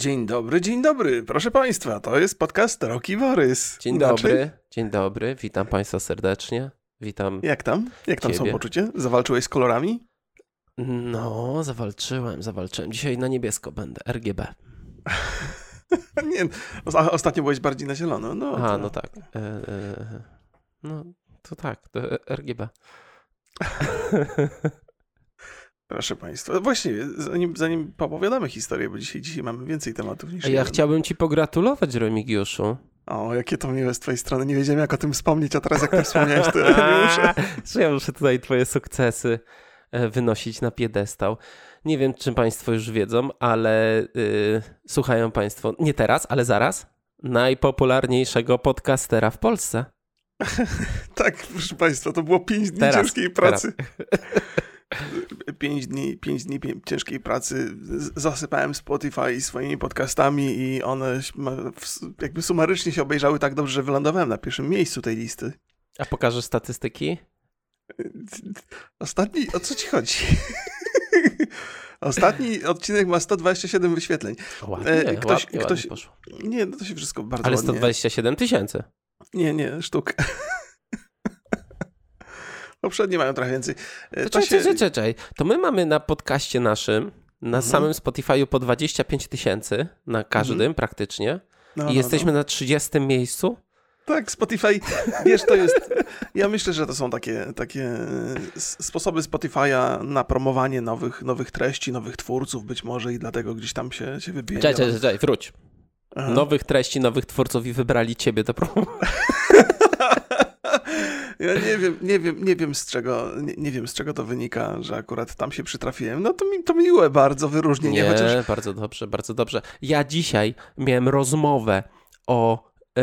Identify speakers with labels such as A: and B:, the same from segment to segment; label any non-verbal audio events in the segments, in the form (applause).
A: Dzień dobry, dzień dobry. Proszę Państwa, to jest podcast Roki Borys.
B: Dzień Inaczej? dobry, dzień dobry. Witam Państwa serdecznie. Witam.
A: Jak tam? Jak tam ciebie. są poczucie? Zawalczyłeś z kolorami?
B: No, zawalczyłem, zawalczyłem. Dzisiaj na niebiesko będę, RGB. (laughs)
A: Nie, ostatnio byłeś bardziej na zielono. No,
B: Aha, to... no tak. E, e, no, to tak, to RGB. (laughs)
A: Proszę Państwa. Właściwie, zanim, zanim opowiadamy historię, bo dzisiaj, dzisiaj mamy więcej tematów niż.
B: Ja jeden. chciałbym Ci pogratulować, Remigiuszu.
A: O, jakie to miłe z Twojej strony. Nie wiedziałem, jak o tym wspomnieć, a teraz jak Ty wspomniałeś, to (laughs) ja muszę. (laughs)
B: Że ja muszę tutaj Twoje sukcesy e, wynosić na piedestał. Nie wiem, czy Państwo już wiedzą, ale yy, słuchają Państwo, nie teraz, ale zaraz, najpopularniejszego podcastera w Polsce. (laughs)
A: tak, proszę Państwa, to było pięć dni teraz, ciężkiej pracy. Pięć dni, pięć dni ciężkiej pracy zasypałem Spotify swoimi podcastami i one jakby sumarycznie się obejrzały tak dobrze, że wylądowałem na pierwszym miejscu tej listy.
B: A pokażesz statystyki?
A: Ostatni, o co ci chodzi? (laughs) Ostatni odcinek ma 127 wyświetleń.
B: Ładnie, e, ktoś, ładnie, ktoś, ładnie poszło.
A: Nie, no to się wszystko bardzo
B: Ale
A: ładnie.
B: 127 tysięcy.
A: Nie, nie, sztuk. Poprzednie mają trochę więcej.
B: E, to, się... czekaj, czekaj, To my mamy na podcaście naszym, na mhm. samym Spotify'u po 25 tysięcy, na każdym mhm. praktycznie. No, I no, jesteśmy no. na 30 miejscu.
A: Tak, Spotify, wiesz, to jest. Ja myślę, że to są takie, takie sposoby Spotify'a na promowanie nowych, nowych treści, nowych twórców, być może i dlatego gdzieś tam się, się wybije.
B: Czekaj, czekaj, czekaj, wróć. Aha. Nowych treści, nowych twórców i wybrali ciebie do promowania. (laughs)
A: Ja nie wiem, nie wiem, nie wiem z czego, nie, nie, wiem z czego to wynika, że akurat tam się przytrafiłem. No to, mi, to miłe bardzo wyróżnienie.
B: Nie, chociaż... bardzo dobrze, bardzo dobrze. Ja dzisiaj miałem rozmowę o e,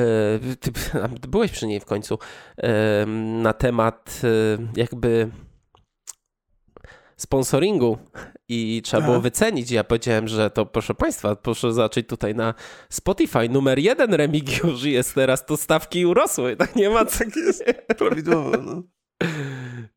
B: ty (laughs) byłeś przy niej w końcu, na temat e, jakby sponsoringu i trzeba było wycenić. Ja powiedziałem, że to proszę Państwa, proszę zacząć tutaj na Spotify. Numer jeden Remigiusz jest teraz, to stawki urosły. Tak nie ma.
A: Tak jest, prawidłowo. No.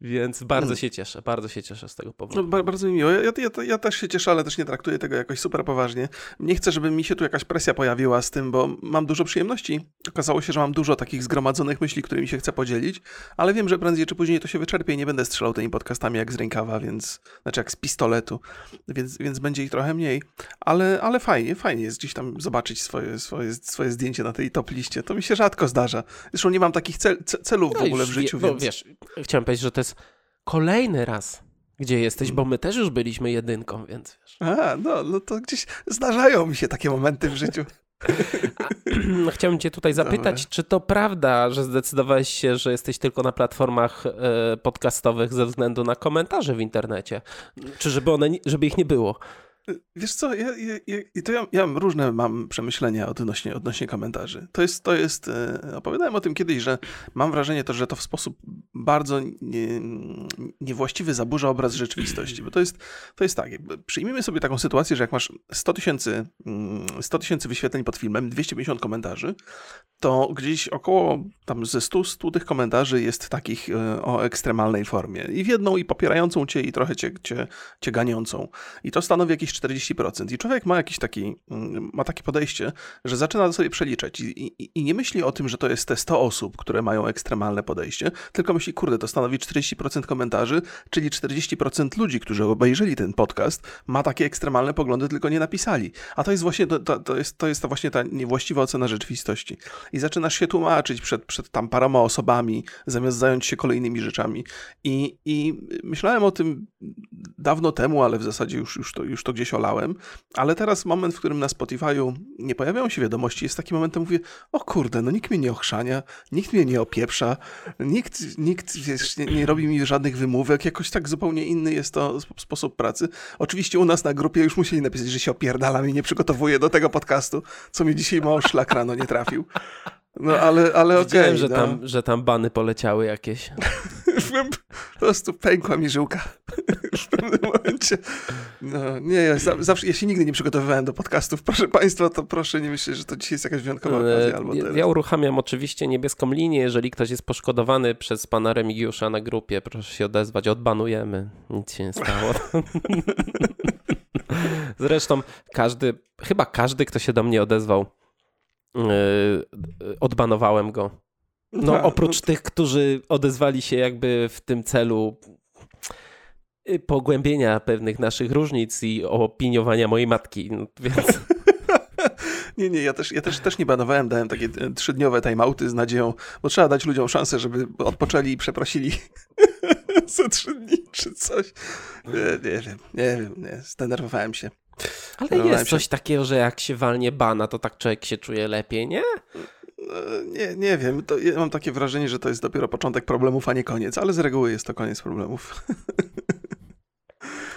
B: Więc bardzo hmm. się cieszę, bardzo się cieszę z tego powodu.
A: No, bardzo mi miło. Ja, ja, ja, też się cieszę, ale też nie traktuję tego jakoś super poważnie. Nie chcę, żeby mi się tu jakaś presja pojawiła z tym, bo mam dużo przyjemności. Okazało się, że mam dużo takich zgromadzonych myśli, którymi się chcę podzielić, ale wiem, że prędzej czy później to się wyczerpie i nie będę strzelał tymi podcastami jak z rękawa, więc, znaczy jak z pistoletu, więc, więc będzie ich trochę mniej. Ale, ale fajnie, fajnie jest gdzieś tam zobaczyć swoje, swoje, swoje zdjęcie na tej top liście. To mi się rzadko zdarza. Zresztą nie mam takich cel, celów no w ogóle w życiu, wie, więc...
B: Wiesz, chciałem powiedzieć, że to jest kolejny raz, gdzie jesteś, bo my też już byliśmy jedynką, więc wiesz.
A: A, no, no to gdzieś zdarzają mi się takie momenty w życiu. (clears throat)
B: Chciałbym cię tutaj zapytać, czy to prawda, że zdecydowałeś się, że jesteś tylko na platformach e, podcastowych ze względu na komentarze w internecie? Czy żeby, one, żeby ich nie było?
A: Wiesz co, ja, ja, ja, to ja, ja różne mam przemyślenia odnośnie, odnośnie komentarzy. To jest, to jest, e, opowiadałem o tym kiedyś, że mam wrażenie to, że to w sposób bardzo nie, niewłaściwy zaburza obraz rzeczywistości, bo to jest, to jest tak, przyjmijmy sobie taką sytuację, że jak masz 100 tysięcy 100 mm, tysięcy wyświetleń pod filmem, 250 komentarzy, to gdzieś około tam ze 100, 100 tych komentarzy jest takich e, o ekstremalnej formie. I w jedną i popierającą cię i trochę cię, cię, cię ganiącą. I to stanowi jakieś 40%. I człowiek ma jakieś taki, mm, ma takie podejście, że zaczyna sobie przeliczać i, i, i, nie myśli o tym, że to jest te 100 osób, które mają ekstremalne podejście, tylko myśli, kurde, to stanowi 40% komentarzy, czyli 40% ludzi, którzy obejrzeli ten podcast, ma takie ekstremalne poglądy, tylko nie napisali. A to jest właśnie, to, to, jest, to jest to właśnie ta niewłaściwa ocena rzeczywistości. I zaczynasz się tłumaczyć przed, przed tam paroma osobami, zamiast zająć się kolejnymi rzeczami. I, i myślałem o tym dawno temu, ale w zasadzie już, już, to, już to gdzieś olałem, ale teraz moment, w którym na Spotify'u nie pojawiają się wiadomości, jest taki moment, mówię, o kurde, no nikt mnie nie ochrzania, nikt mnie nie opieprza, nikt, nikt wiesz, nie, nie robi mi żadnych wymówek, jakoś tak zupełnie inny jest to sposób pracy. Oczywiście u nas na grupie już musieli napisać, że się opierdalam i nie przygotowuję do tego podcastu, co mi dzisiaj mało szlak rano nie trafił. No ale, ale okej. Okay,
B: że,
A: no.
B: tam, że tam bany poleciały jakieś.
A: Po prostu pękła mi żyłka (laughs) w pewnym momencie. No, nie, ja, zawsze, ja się nigdy nie przygotowywałem do podcastów. Proszę Państwa, to proszę nie myśleć, że to dzisiaj jest jakaś wyjątkowa e, okazja. Albo
B: ja, ja uruchamiam oczywiście niebieską linię. Jeżeli ktoś jest poszkodowany przez pana Remigiusza na grupie, proszę się odezwać, odbanujemy. Nic się nie stało. (laughs) Zresztą każdy, chyba każdy, kto się do mnie odezwał, yy, odbanowałem go. No,
A: Tak,
B: oprócz tych, którzy odezwali się jakby w tym celu y, pogłębienia pewnych naszych różnic i opiniowania mojej matki, no, więc... (laughs)
A: Nie, nie, ja też, ja też, też nie banowałem, dałem takie e, trzydniowe timeouty z nadzieją, bo trzeba dać ludziom szansę, żeby odpoczęli i przeprosili (laughs) za trzy dni czy coś. Nie, nie wiem, nie wiem, nie, zdenerwowałem się.
B: Ale jest
A: się.
B: coś takiego, że jak się walnie bana, to tak człowiek się czuje lepiej, nie?
A: E, Nie, nie wiem, to ja mam takie wrażenie, że to jest dopiero początek problemów, a nie koniec, ale z reguły jest to koniec problemów. (laughs)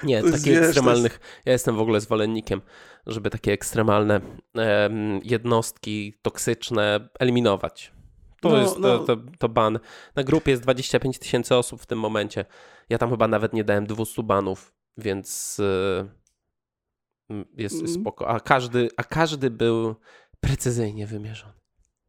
B: Nie,
A: To jest,
B: takich
A: wiesz,
B: ekstremalnych. Ja jestem w ogóle zwolennikiem, żeby takie ekstremalne em, jednostki toksyczne eliminować. To
A: No,
B: jest
A: no.
B: To, to, to ban. Na grupie jest 25 tysięcy osób w tym momencie. Ja tam chyba nawet nie dałem 200 banów, więc y, mm, jest
A: Mm.
B: spoko. A każdy, a każdy był precyzyjnie wymierzony.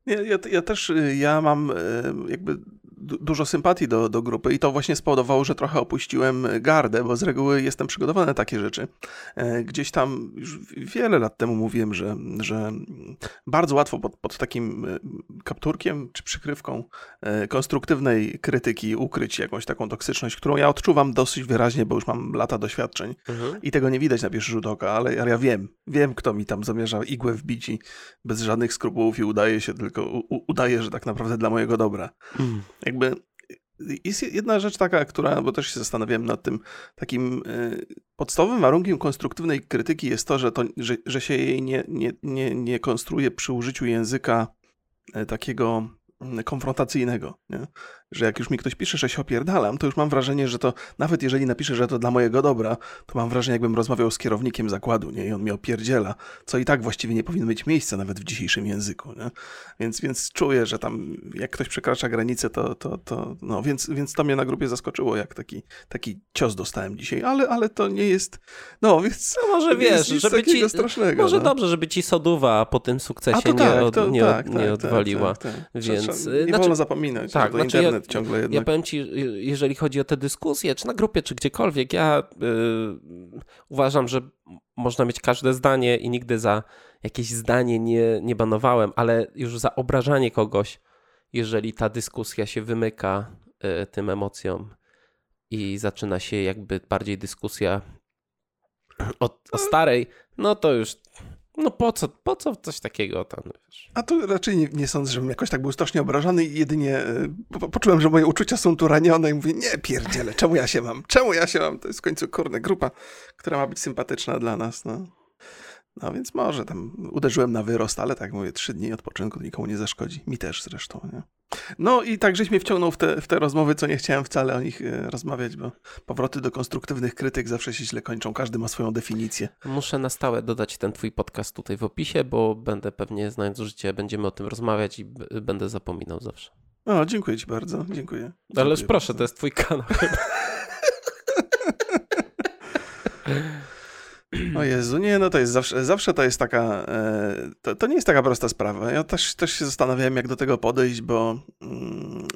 A: Nie, ja, ja też, y, ja mam y, jakby dużo sympatii do, do grupy i to właśnie spowodowało, że trochę opuściłem gardę, bo z reguły jestem przygotowany na takie rzeczy. E, Gdzieś tam już wiele lat temu mówiłem, że, że bardzo łatwo pod, pod takim y, kapturkiem czy przykrywką e, konstruktywnej krytyki ukryć jakąś taką toksyczność, którą ja odczuwam dosyć wyraźnie, bo już mam lata doświadczeń. I tego nie widać na pierwszy rzut oka, ale ja wiem, wiem kto mi tam zamierza igłę wbić i bez żadnych skrupułów i udaje się tylko, u, udaje, że tak naprawdę dla mojego dobra.
B: Mm.
A: Jakby jest jedna rzecz taka, która, bo też się zastanawiałem nad tym, takim y, podstawowym warunkiem konstruktywnej krytyki jest to, że, to, że, że się jej nie, nie, nie, nie konstruuje przy użyciu języka y, takiego mm, konfrontacyjnego, nie? Że jak już mi ktoś pisze, że się opierdalam, to już mam wrażenie, że to nawet jeżeli napisze, że to dla mojego dobra, to mam wrażenie, jakbym rozmawiał z kierownikiem zakładu, nie? I on mnie opierdziela, co i tak właściwie nie powinno mieć miejsca nawet w dzisiejszym języku, nie? Więc, więc czuję, że tam jak ktoś przekracza granicę, to, to, to no, więc, więc to mnie na grupie zaskoczyło, jak taki, taki cios dostałem dzisiaj, ale, ale to nie jest, no, więc
B: No może wiesz, żeby ci.
A: strasznego.
B: Może
A: no.
B: dobrze, żeby ci soduwa po tym sukcesie
A: to
B: nie,
A: tak,
B: od,
A: to,
B: nie,
A: tak,
B: nie
A: tak,
B: odwaliła.
A: Tak, tak, tak.
B: Więc, y,
A: nie
B: znaczy-
A: wolno zapominać,
B: tak,
A: że to
B: znaczy ja-
A: internet ciągle jednak.
B: Ja powiem ci, jeżeli chodzi o te dyskusje, czy na grupie, czy gdziekolwiek, ja y, uważam, że można mieć każde zdanie i nigdy za jakieś zdanie nie, nie banowałem, ale już za obrażanie kogoś, jeżeli ta dyskusja się wymyka y, tym emocjom i zaczyna się jakby bardziej dyskusja o, o starej, no to już, no po co, po co coś takiego tam, wiesz.
A: A to raczej nie, nie sądzę, żebym jakoś tak był strasznie obrażony i jedynie e, po, poczułem, że moje uczucia są tu ranione i mówię, nie pierdzielę, czemu ja się mam? Czemu ja się mam? To jest w końcu, kurde, grupa, która ma być sympatyczna dla nas, no. No więc może tam uderzyłem na wyrost, ale tak mówię, trzy dni odpoczynku nikomu nie zaszkodzi. Mi też zresztą, nie? No i tak żeś mnie wciągnął w te, w te rozmowy, co nie chciałem wcale o nich e, rozmawiać, bo powroty do konstruktywnych krytyk zawsze się źle kończą. Każdy ma swoją definicję.
B: Muszę na stałe dodać ten twój podcast tutaj w opisie, bo będę pewnie, znając życie, będziemy o tym rozmawiać i będę zapominał zawsze.
A: O, dziękuję ci bardzo, dziękuję.
B: Ależ
A: Dziękuję
B: proszę,
A: bardzo.
B: to jest twój kanał. (laughs)
A: O Jezu, nie, no to jest zawsze, zawsze to jest taka, e, to, to nie jest taka prosta sprawa. Ja też, też się zastanawiałem, jak do tego podejść, bo mm,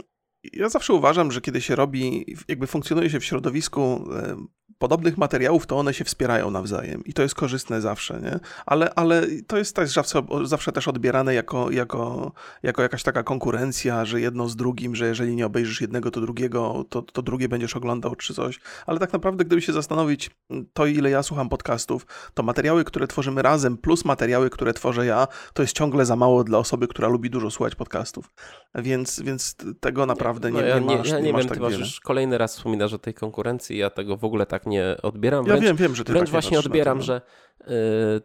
A: ja zawsze uważam, że kiedy się robi, jakby funkcjonuje się w środowisku e, podobnych materiałów, to one się wspierają nawzajem i to jest korzystne zawsze, nie? Ale, ale to jest też zawsze, zawsze też odbierane jako, jako, jako jakaś taka konkurencja, że jedno z drugim, że jeżeli nie obejrzysz jednego, to drugiego, to, to drugie będziesz oglądał czy coś. Ale tak naprawdę, gdyby się zastanowić, to ile ja słucham podcastów, to materiały, które tworzymy razem, plus materiały, które tworzę ja, to jest ciągle za mało dla osoby, która lubi dużo słuchać podcastów. Więc, więc tego naprawdę nie,
B: No, ja
A: nie
B: nie,
A: masz,
B: ja
A: nie
B: nie
A: masz
B: wiem,
A: tak
B: ty masz już kolejny raz wspominasz o tej konkurencji, ja tego w ogóle tak nie odbieram.
A: Ja
B: Wręcz,
A: wiem, wiem, że ty
B: wręcz
A: tak nie
B: właśnie odbieram,
A: to,
B: że y,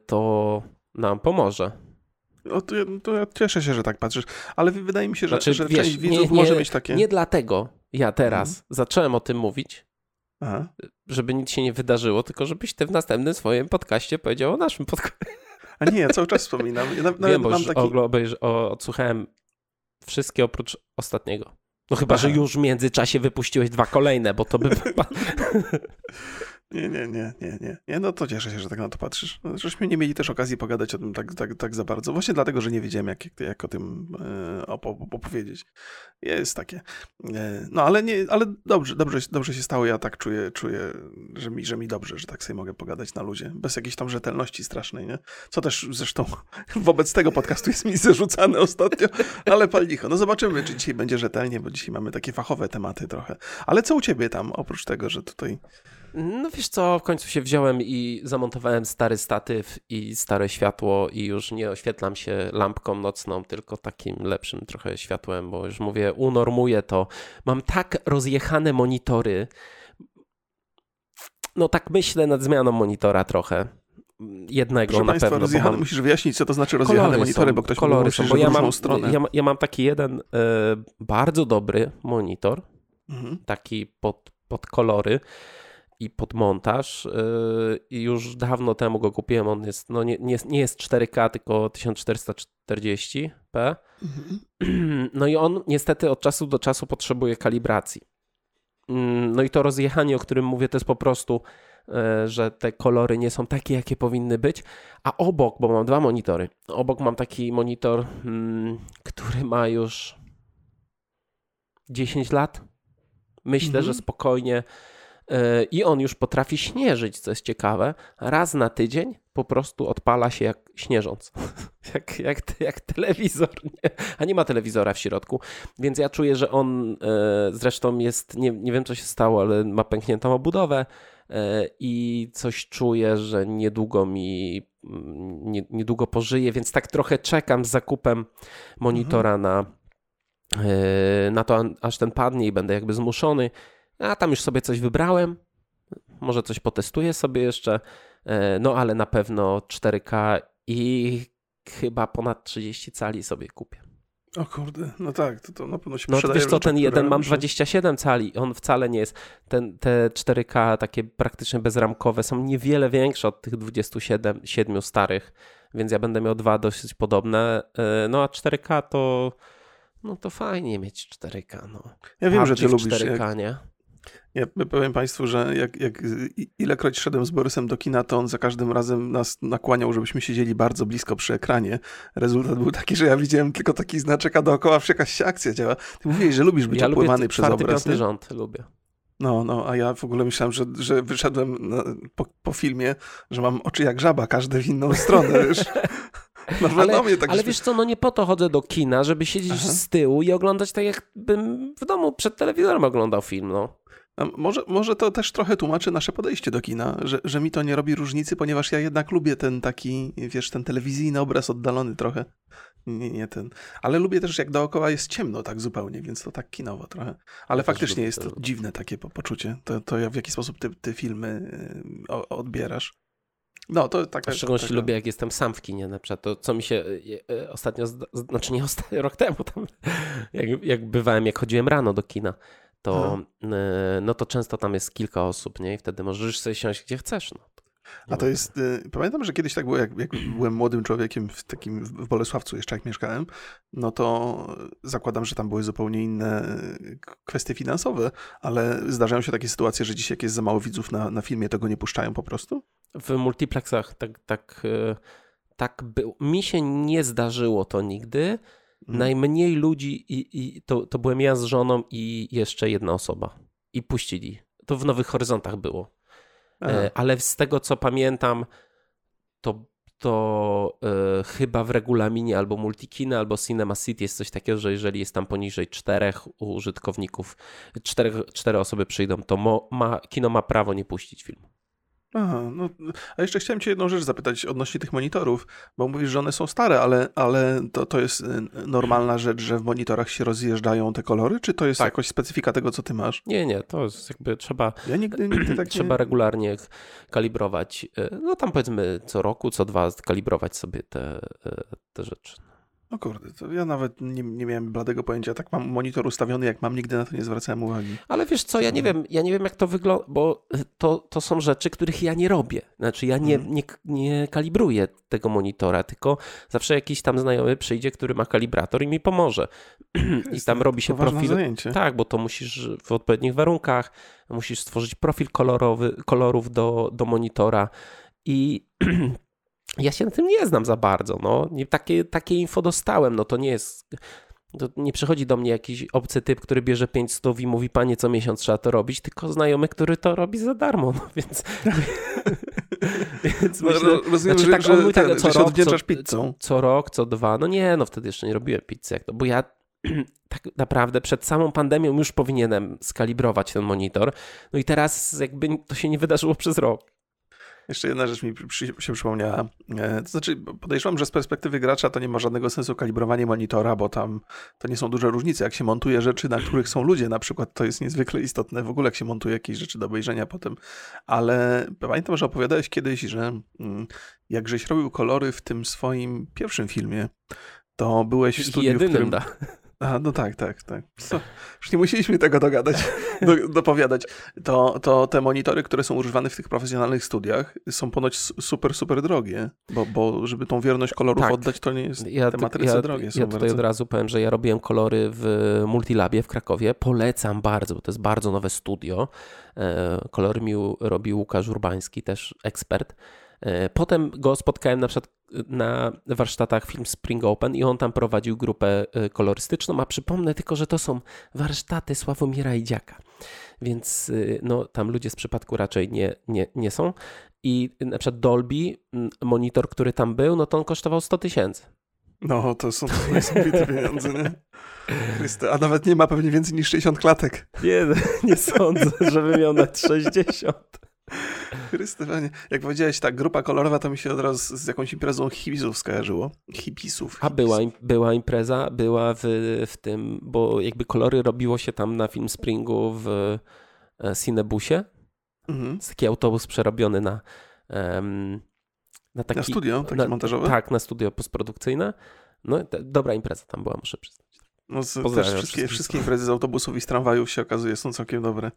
B: to nam pomoże.
A: No to, ja- to ja cieszę się, że tak patrzysz, ale wy- wydaje mi się, że,
B: Znaczy,
A: że
B: wiesz,
A: część
B: nie-
A: widzów
B: nie-
A: może mieć takie...
B: Nie dlatego ja teraz
A: Mhm.
B: zacząłem o tym mówić,
A: Aha.
B: żeby nic się nie wydarzyło, tylko żebyś ty w następnym swoim podcaście powiedział o naszym podcaście. (laughs)
A: A nie, ja cały czas wspominam. Ja
B: Wiem, bo
A: mam
B: już
A: taki...
B: odsłuchałem wszystkie oprócz ostatniego. No chyba, że
A: Aha.
B: już w międzyczasie wypuściłeś dwa kolejne, bo to by... (laughs)
A: Nie, nie, nie, nie, nie, nie. No to cieszę się, że tak na to patrzysz. No, żeśmy nie mieli też okazji pogadać o tym tak, tak, tak za bardzo. Właśnie dlatego, że nie wiedziałem, jak, jak o tym e, opowiedzieć. Jest takie. E, no ale nie, ale dobrze, dobrze, dobrze się stało. Ja tak czuję, czuję, że mi, że mi dobrze, że tak sobie mogę pogadać na ludzie. Bez jakiejś tam rzetelności strasznej, nie? Co też zresztą (laughs) wobec tego podcastu jest mi zarzucane ostatnio, ale pal licho. No zobaczymy, czy dzisiaj będzie rzetelnie, bo dzisiaj mamy takie fachowe tematy trochę. Ale co u ciebie tam, oprócz tego, że tutaj
B: no wiesz co, w końcu się wziąłem i zamontowałem stary statyw i stare światło i już nie oświetlam się lampką nocną, tylko takim lepszym trochę światłem, bo już mówię, unormuję to. Mam tak rozjechane monitory. No tak myślę nad zmianą monitora trochę. Jednego Proszę na Państwa, pewno.
A: Rozjechane, mam... Musisz wyjaśnić, co to znaczy rozjechane monitory, są, bo ktoś kolory są, bo ja mam, stronę.
B: Ja, ja, mam taki jeden y, bardzo dobry monitor, mhm. taki pod, pod kolory i pod montaż. Y, I już dawno temu go kupiłem. On jest, no nie, nie, nie jest 4K, tylko 1440p. Mhm. No i on niestety od czasu do czasu potrzebuje kalibracji. Mm, no i to rozjechanie, o którym mówię, to jest po prostu, y, że te kolory nie są takie, jakie powinny być. A obok, bo mam dwa monitory, obok mam taki monitor, mm, który ma już 10 lat. Myślę, mhm. że spokojnie i on już potrafi śnieżyć, co jest ciekawe. Raz na tydzień po prostu odpala się jak śnieżąc. (laughs) jak, jak, jak telewizor. Nie? A nie ma telewizora w środku. Więc ja czuję, że on e, zresztą jest, nie, nie wiem co się stało, ale ma pękniętą obudowę e, i coś czuję, że niedługo mi mm, nie, niedługo pożyje, więc tak trochę czekam z zakupem monitora mhm. na, na to, aż ten padnie i będę jakby zmuszony a tam już sobie coś wybrałem, może coś potestuję sobie jeszcze, e, no ale na pewno 4K i chyba ponad 30 cali sobie kupię.
A: O kurde, no tak, to, to na pewno się
B: No wiesz co, ten jeden mam 27 cali, on wcale nie jest, ten, te 4K takie praktycznie bezramkowe są niewiele większe od tych 27 7 starych, więc ja będę miał dwa dosyć podobne, e, no a 4K to, no to fajnie mieć 4K, no.
A: Ja wiem, że ty lubisz
B: 4K, jak... nie?
A: Ja powiem Państwu, że jak, jak ilekroć szedłem z Borysem do kina, to on za każdym razem nas nakłaniał, żebyśmy siedzieli bardzo blisko przy ekranie. Rezultat był taki, że ja widziałem tylko taki znaczek, a dookoła jakaś akcja działa. Ty mówiłeś, że lubisz być ja opływany przez obraz.
B: Ja rząd lubię.
A: No, no, a ja w ogóle myślałem, że, że wyszedłem na, po, po, filmie, że mam oczy jak żaba, każde w inną stronę, wiesz. (laughs)
B: No, ale, tak ale wiesz co, no nie po to chodzę do kina, żeby siedzieć Aha. z tyłu i oglądać tak, jakbym w domu przed telewizorem oglądał film, no.
A: Może, może to też trochę tłumaczy nasze podejście do kina, że, że mi to nie robi różnicy, ponieważ ja jednak lubię ten taki, wiesz, ten telewizyjny obraz oddalony trochę. Nie, nie ten. Ale lubię też, jak dookoła jest ciemno tak zupełnie, więc to tak kinowo trochę. Ale ja faktycznie jest to dziwne takie poczucie. To, to w jaki sposób ty, ty filmy y, odbierasz. No, to tak.
B: W szczególności taka... lubię, jak jestem sam w kinie, na przykład. To, co mi się y, y, ostatnio, znaczy nie (laughs) ostatnio, rok temu, tam, (laughs) jak, jak bywałem, jak chodziłem rano do kina, to, e, no to często tam jest kilka osób, nie? I wtedy możesz sobie siąść gdzie chcesz. No.
A: A to jest, y, pamiętam, że kiedyś tak było, jak, jak byłem młodym człowiekiem w takim w Bolesławcu jeszcze jak mieszkałem, no to zakładam, że tam były zupełnie inne y, kwestie finansowe, ale zdarzają się takie sytuacje, że dzisiaj jak jest za mało widzów na, na filmie, tego nie puszczają po prostu?
B: W multiplexach tak, tak, tak było. Mi się nie zdarzyło to nigdy, Mhm. Najmniej ludzi i, i to, to byłem ja z żoną i jeszcze jedna osoba. I puścili. To w Nowych Horyzontach było. E, ale z tego co pamiętam, to, to e, chyba w regulaminie albo Multikina, albo Cinema City jest coś takiego, że jeżeli jest tam poniżej czterech użytkowników, czterech, cztery osoby przyjdą, to mo, ma, kino ma prawo nie puścić filmu.
A: Aha, no, a jeszcze chciałem cię jedną rzecz zapytać odnośnie tych monitorów, bo mówisz, że one są stare, ale, ale to, to jest y, normalna rzecz, że w monitorach się rozjeżdżają te kolory, czy to jest tak. jakoś specyfika tego, co ty masz?
B: Nie, nie, to jest jakby trzeba, ja nigdy, nigdy (clears throat) tak trzeba nie... regularnie kalibrować, y, no tam powiedzmy co roku, co dwa kalibrować sobie te, y, te rzeczy.
A: O kurde, to ja nawet nie, nie miałem bladego pojęcia. Tak mam monitor ustawiony, jak mam, nigdy na to nie zwracałem uwagi.
B: Ale wiesz co, ja nie wiem, ja nie wiem jak to wygląda, bo to, to są rzeczy, których ja nie robię. Znaczy ja nie, hmm. nie, nie kalibruję tego monitora, tylko zawsze jakiś tam znajomy przyjdzie, który ma kalibrator i mi pomoże. (clears throat) I tam robi się profil.
A: Zajęcie.
B: Tak, bo to musisz w odpowiednich warunkach, musisz stworzyć profil kolorowy, kolorów do, do monitora i (clears throat) ja się na tym nie znam za bardzo. No. Nie, takie, takie info dostałem, no to nie jest. To nie przychodzi do mnie jakiś obcy typ, który bierze 500 i mówi, panie, co miesiąc trzeba to robić, tylko znajomy, który to robi za darmo, no (laughs) więc...
A: więc no, myślę, rozumiem, znaczy, tak, że, mówi tak, co rok, co.
B: Co rok, co dwa, no nie, no wtedy jeszcze nie robiłem pizzy, jak to, bo ja (clears throat) tak naprawdę przed samą pandemią już powinienem skalibrować ten monitor, no i teraz jakby to się nie wydarzyło przez rok.
A: Jeszcze jedna rzecz mi przy, się przypomniała. E, to znaczy, podejrzewam, że z perspektywy gracza to nie ma żadnego sensu kalibrowanie monitora, bo tam to nie są duże różnice. Jak się montuje rzeczy, na których są ludzie, na przykład, to jest niezwykle istotne w ogóle, jak się montuje jakieś rzeczy do obejrzenia potem. Ale pamiętam, że opowiadałeś kiedyś, że mm, jak żeś robił kolory w tym swoim pierwszym filmie, to byłeś w studiu,
B: Jedynym,
A: w którym...
B: Da.
A: A, no tak, tak, tak. Co? Już nie musieliśmy tego dogadać, do, dopowiadać. To, to te monitory, które są używane w tych profesjonalnych studiach są ponoć super, super drogie, bo, bo żeby tą wierność kolorów tak. oddać, to nie jest, ja, te matryce
B: ja,
A: drogie są
B: Ja tutaj
A: bardzo.
B: od razu powiem, że ja robiłem kolory w Multilabie w Krakowie. Polecam bardzo, bo to jest bardzo nowe studio. E, kolory mi robił Łukasz Urbański, też ekspert. E, potem go spotkałem na przykład na warsztatach Film Spring Open i on tam prowadził grupę e, kolorystyczną, a przypomnę tylko, że to są warsztaty Sławomira Idziaka, więc e, no, tam ludzie z przypadku raczej nie, nie, nie są. I na przykład Dolby, monitor, który tam był, no to on kosztował 100 tysięcy.
A: No, to są niesamowite pieniądze, nie? Chryste, a nawet nie ma pewnie więcej niż 60 klatek.
B: Nie, nie sądzę, żeby miał nawet 60.
A: Chrystywanie. Jak powiedziałeś, tak, grupa kolorowa to mi się od razu z jakąś imprezą hipisów skojarzyło. Hipisów.
B: A była, była impreza, była w, w tym, bo jakby kolory robiło się tam na Film Springu w e, Cinebusie. Mhm. Taki autobus przerobiony na um,
A: na, taki, na studio takie na, montażowe?
B: Tak, na studio postprodukcyjne. No, dobra impreza tam była, muszę przyznać.
A: No, z, też wszystkie, wszystkie imprezy z autobusów i z tramwajów się okazuje są całkiem dobre.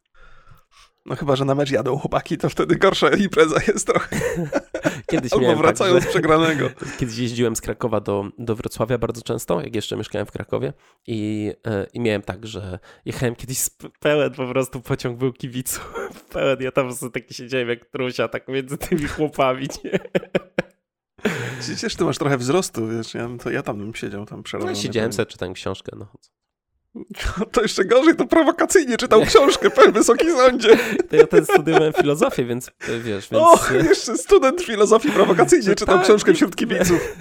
A: No chyba, że na mecz jadą chłopaki, to wtedy gorsza impreza jest trochę. (laughs)
B: Kiedyś
A: Albo
B: miałem
A: wracają tak, z przegranego. (laughs)
B: Kiedyś jeździłem z Krakowa do, do Wrocławia bardzo często, jak jeszcze mieszkałem w Krakowie i, e, i miałem tak, że jechałem kiedyś pełen po prostu pociąg był kibiców. (laughs) Pełen, ja tam taki siedziałem jak trusia, tak między tymi chłopami, nie?
A: Przecież ty masz trochę wzrostu, wiesz, ja, to ja tam bym siedział tam przerażony.
B: No siedziałem sobie, czytałem książkę, no. (laughs)
A: To jeszcze gorzej, to prowokacyjnie czytał książkę, pewnie Wysoki Sądzie.
B: To ja ten studiowałem filozofię, więc wiesz, więc...
A: O, jeszcze student filozofii prowokacyjnie czytał książkę wśród kibiców. (laughs)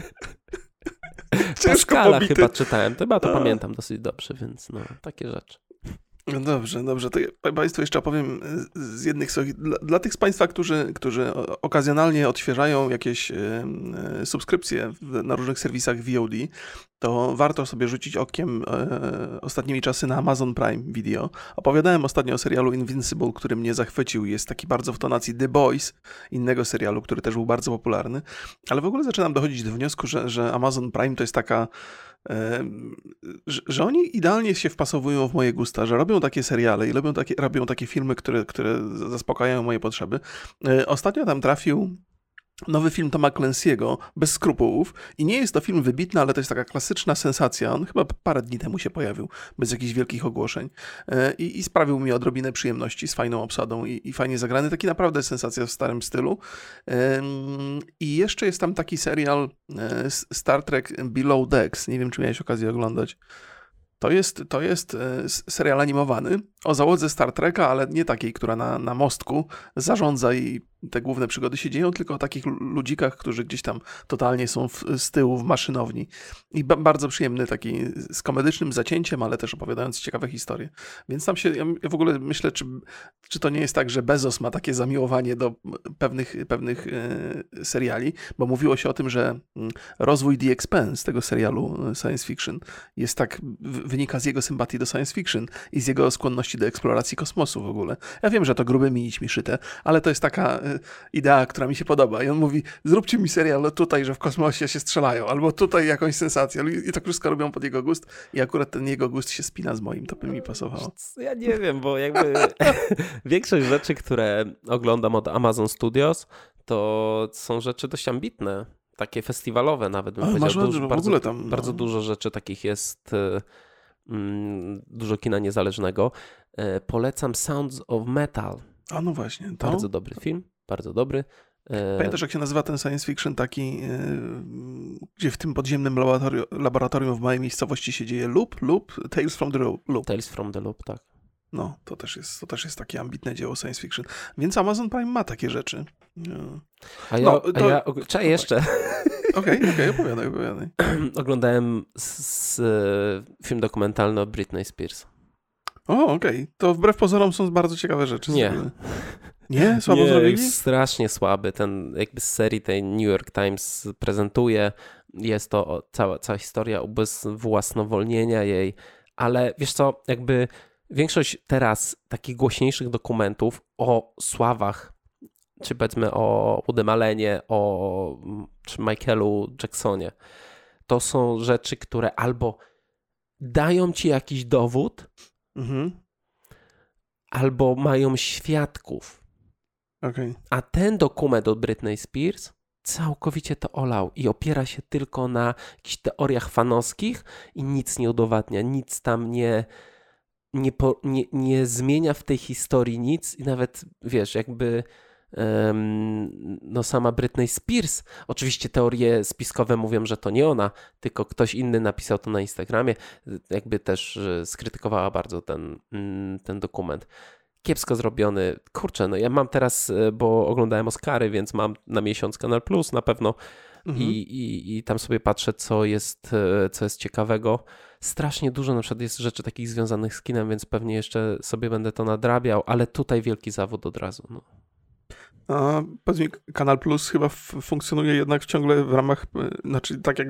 B: Ciężko Pascala pobity. chyba czytałem, to chyba to pamiętam dosyć dobrze, więc no, takie rzeczy.
A: No dobrze, dobrze. To ja Państwu jeszcze opowiem z jednych. Dla, dla, tych z Państwa, którzy, którzy okazjonalnie odświeżają jakieś y, y, subskrypcje na różnych serwisach VOD, to warto sobie rzucić okiem y, ostatnimi czasy na Amazon Prime Video. Opowiadałem ostatnio o serialu Invincible, który mnie zachwycił. Jest taki bardzo w tonacji The Boys, innego serialu, który też był bardzo popularny. Ale w ogóle zaczynam dochodzić do wniosku, że, że Amazon Prime to jest taka że, oni idealnie się wpasowują w moje gusta, że robią takie seriale i robią takie, robią takie filmy, które, które zaspokajają moje potrzeby. E, ostatnio tam trafił nowy film Toma Clancy'ego, bez skrupułów. I nie jest to film wybitny, ale to jest taka klasyczna sensacja. On chyba parę dni temu się pojawił, bez jakichś wielkich ogłoszeń. E, I, i sprawił mi odrobinę przyjemności z fajną obsadą i, i, fajnie zagrany. Taki naprawdę sensacja w starym stylu. I jeszcze jest tam taki serial e, Star Trek Below Decks. Nie wiem, czy miałeś okazję oglądać. To jest, to jest e, serial animowany o załodze Star Treka, ale nie takiej, która na, na mostku zarządza i te główne przygody się dzieją, tylko o takich ludzikach, którzy gdzieś tam totalnie są w, z tyłu w maszynowni. I ba bardzo przyjemny taki z komedycznym zacięciem, ale też opowiadając ciekawe historie. Więc tam się, ja w ogóle myślę, czy, czy to nie jest tak, że Bezos ma takie zamiłowanie do pewnych, pewnych e, seriali, bo mówiło się o tym, że mm, rozwój The Expanse, tego serialu e, science fiction, jest tak, wynika z jego sympatii do science fiction i z jego skłonności do eksploracji kosmosu w ogóle. Ja wiem, że to grubymi nićmi szyte, ale to jest taka idea, która mi się podoba. I on mówi, zróbcie mi serial tutaj, że w kosmosie się strzelają, albo tutaj jakąś sensację. I to wszystko robią pod jego gust i akurat ten jego gust się spina z moim, to by mi pasowało.
B: Ja nie wiem, bo jakby (laughs) większość rzeczy, które oglądam od Amazon Studios, to są rzeczy dość ambitne takie festiwalowe nawet bym
A: Ale
B: powiedział.
A: dużo, bardzo, tam, no.
B: bardzo dużo rzeczy takich jest, e, mm, dużo kina niezależnego. E, polecam Sounds of Metal.
A: A no właśnie.
B: To? Bardzo dobry film, bardzo dobry.
A: E, Pamiętasz, jak się nazywa ten science fiction taki, gdzie w tym podziemnym laboratorium, laboratorium w małej miejscowości się dzieje Loop? Loop? Tales from the Loop.
B: Tales from the Loop, tak.
A: No, to też, jest, to też jest takie ambitne dzieło science fiction. Więc Amazon Prime ma takie rzeczy.
B: A ja, no, to... a ja czekaj jeszcze.
A: Okej, okej, okay, opowiadaj, opowiadaj. (clears throat)
B: Oglądałem z, z, film dokumentalny o Britney Spears.
A: O, okej. Okay. To wbrew pozorom są bardzo ciekawe rzeczy.
B: Nie.
A: Nie? Słabo
B: Nie,
A: zrobili?
B: strasznie słaby. Ten jakby z serii tej New York Times prezentuje. Jest to cała, cała historia ubezwłasnowolnienia jej. Ale wiesz co, jakby większość teraz takich głośniejszych dokumentów o sławach, czy powiedzmy o Woodym Allenie, o czy Michaelu Jacksonie, to są rzeczy, które albo dają ci jakiś dowód, mhm. albo mają świadków.
A: Okay.
B: A ten dokument od Britney Spears całkowicie to olał i opiera się tylko na jakichś teoriach fanowskich i nic nie udowadnia, nic tam nie, nie, po, nie, nie zmienia w tej historii nic i nawet, wiesz, jakby um, no sama Britney Spears, oczywiście teorie spiskowe mówią, że to nie ona, tylko ktoś inny napisał to na Instagramie, jakby też skrytykowała bardzo ten, mm, ten dokument kiepsko zrobiony. Kurczę, no ja mam teraz, e, bo oglądałem Oscary, więc mam na miesiąc Kanal Plus na pewno mhm. i, i, i tam sobie patrzę, co jest, e, co jest ciekawego strasznie dużo na przykład jest rzeczy takich związanych z kinem, więc pewnie jeszcze sobie będę to nadrabiał, ale tutaj wielki zawód od razu. No.
A: A powiedz mi, Kanal Plus chyba funkcjonuje jednak ciągle w ramach, e, znaczy tak jak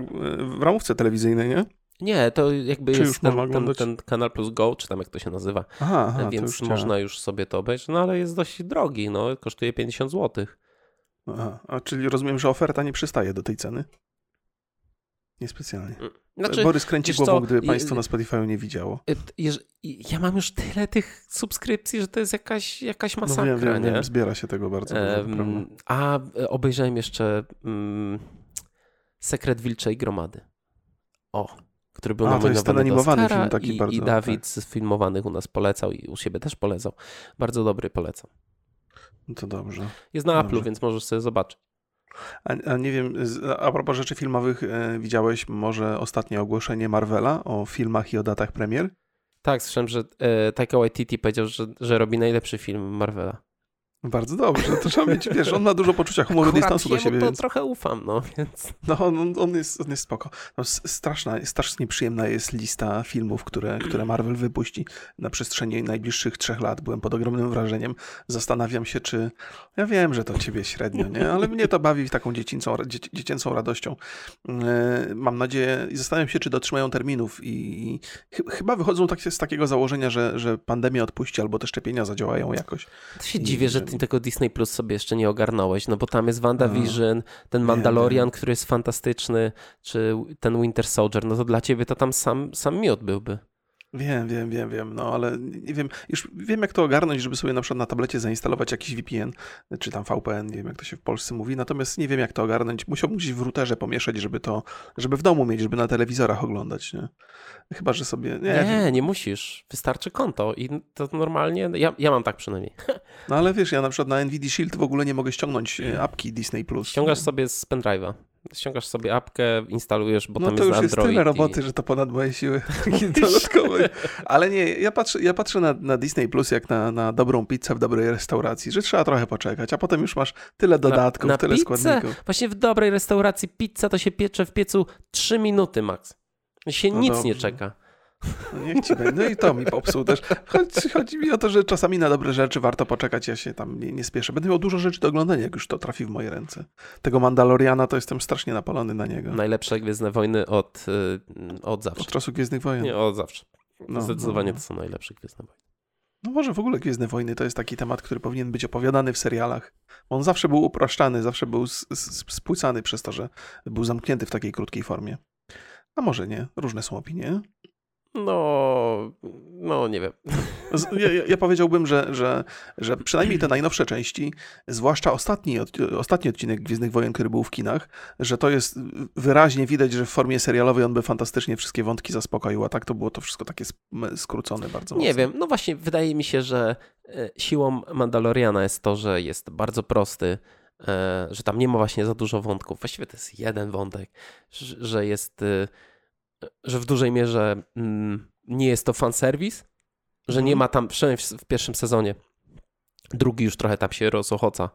A: w ramówce telewizyjnej, nie?
B: Nie, to jakby czy jest ten, ten, ten, Kanal Plus Go, czy tam jak to się nazywa. Aha, aha więc już można już sobie to obejrzeć, no ale jest dość drogi, no kosztuje 50 zł.
A: Aha, a czyli rozumiem, że oferta nie przystaje do tej ceny? Niespecjalnie. Mm. Znaczy, Borys kręci głową, co, gdyby państwo na Spotify nie widziało.
B: Y, ja mam już tyle tych subskrypcji, że to jest jakaś, jakaś masakra,
A: no wiem, wiem,
B: nie?
A: Wiem, zbiera się tego bardzo. Um,
B: a obejrzałem jeszcze um, Sekret Wilczej Gromady. O, który był a, nominowany to jest ten animowany Oscara film taki i, bardzo. I Dawid tak. z filmowanych u nas polecał i u siebie też polecał. Bardzo dobry, polecam.
A: No to dobrze.
B: Jest na Apple, więc możesz sobie zobaczyć.
A: A, a, nie wiem, a propos rzeczy filmowych, e, widziałeś może ostatnie ogłoszenie Marvela o filmach i o datach premier?
B: Tak, słyszałem, że e, Taika Waititi powiedział, że, że robi najlepszy film Marvela.
A: Bardzo dobrze, to trzeba mieć, wiesz, on ma dużo poczucia humoru, Akurat dystansu do siebie.
B: to
A: więc...
B: trochę ufam, no, więc...
A: No, on, on, jest, on jest spoko. No, straszna, strasznie przyjemna jest lista filmów, które, które Marvel wypuści na przestrzeni najbliższych trzech lat. Byłem pod ogromnym wrażeniem. Zastanawiam się, czy... Ja wiem, że to ciebie średnio, nie? Ale mnie to bawi taką dziecięcą, dziecięcą radością. E, mam nadzieję i zastanawiam się, czy dotrzymają terminów i chyba wychodzą tak, z takiego założenia, że, że pandemia odpuści albo te szczepienia zadziałają jakoś.
B: To się I, dziwię, że ty tego Disney Plus sobie jeszcze nie ogarnąłeś, no bo tam jest WandaVision, ten Mandalorian, który jest fantastyczny, czy ten Winter Soldier, no to dla ciebie to tam sam, sam miód byłby.
A: Wiem, wiem, wiem, wiem, no ale nie wiem, już wiem jak to ogarnąć, żeby sobie na przykład na tablecie zainstalować jakiś VPN, czy tam VPN, nie wiem jak to się w Polsce mówi, natomiast nie wiem jak to ogarnąć. Musiałbym gdzieś w routerze pomieszać, żeby to, żeby w domu mieć, żeby na telewizorach oglądać, nie? Chyba, że sobie...
B: Nie, nie, nie musisz. Wystarczy konto i to normalnie, ja, ja mam tak przynajmniej. (laughs)
A: No ale wiesz, ja na przykład na NVIDIA Shield w ogóle nie mogę ściągnąć e, apki Disney+. Plus.
B: Ściągasz sobie z pendrive'a ściągasz sobie apkę, instalujesz, bo
A: no
B: tam
A: jest
B: Android.
A: No to już jest tyle roboty, że to ponad moje siły (laughs) dodatkowe. Ale nie, ja patrzę, ja patrzę na, na Disney Plus jak na, na dobrą pizzę w dobrej restauracji, że trzeba trochę poczekać, a potem już masz tyle dodatków,
B: na, na
A: tyle pizzę? składników.
B: Właśnie w dobrej restauracji pizza to się piecze w piecu 3 minuty max. Się no nic dobrze. nie czeka.
A: No niech ci będzie. No i to mi popsuł też. Chodzi, chodzi, mi o to, że czasami na dobre rzeczy warto poczekać, ja się tam nie, nie spieszę. Będę miał dużo rzeczy do oglądania, jak już to trafi w moje ręce. Tego Mandaloriana to jestem strasznie napalony na niego.
B: Najlepsze Gwiezdne Wojny od, y, od zawsze.
A: Od czasu Gwiezdnych Wojen.
B: Nie, od zawsze. No, Zdecydowanie no. to są najlepsze Gwiezdne Wojny.
A: No może w ogóle Gwiezdne Wojny to jest taki temat, który powinien być opowiadany w serialach. On zawsze był upraszczany, zawsze był spłycany przez to, że był zamknięty w takiej krótkiej formie. A może nie, różne są opinie.
B: No, no nie wiem.
A: Ja, ja, powiedziałbym, że, że, że przynajmniej te najnowsze części, zwłaszcza ostatni, ostatni odcinek Gwiezdnych Wojen, który był w kinach, że to jest wyraźnie widać, że w formie serialowej on by fantastycznie wszystkie wątki zaspokoił, a tak to było to wszystko takie skrócone bardzo
B: Nie wiem, no właśnie wydaje mi się, że e, siłą Mandaloriana jest to, że jest bardzo prosty, e, że tam nie ma właśnie za dużo wątków. Właściwie to jest jeden wątek, że jest e, że w dużej mierze mm, nie jest to fanserwis, że nie mhm. ma tam, przynajmniej w, pierwszym sezonie, drugi już trochę tam się rozochoca,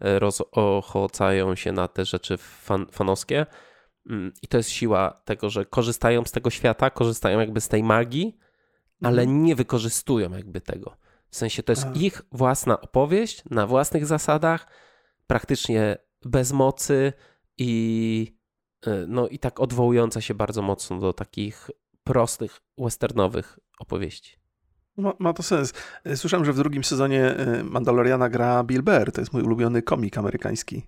B: e, rozochocają się na te rzeczy fan, fanowskie mm, i to jest siła tego, że korzystają z tego świata, korzystają jakby z tej magii, ale mhm. nie wykorzystują jakby tego. W sensie to jest A. ich własna opowieść na własnych zasadach, praktycznie bez mocy i no i tak odwołująca się bardzo mocno do takich prostych, westernowych opowieści.
A: Ma, ma, to sens. E, słyszałem, że w drugim sezonie e, Mandaloriana gra Bill Burr. To jest mój ulubiony komik amerykański.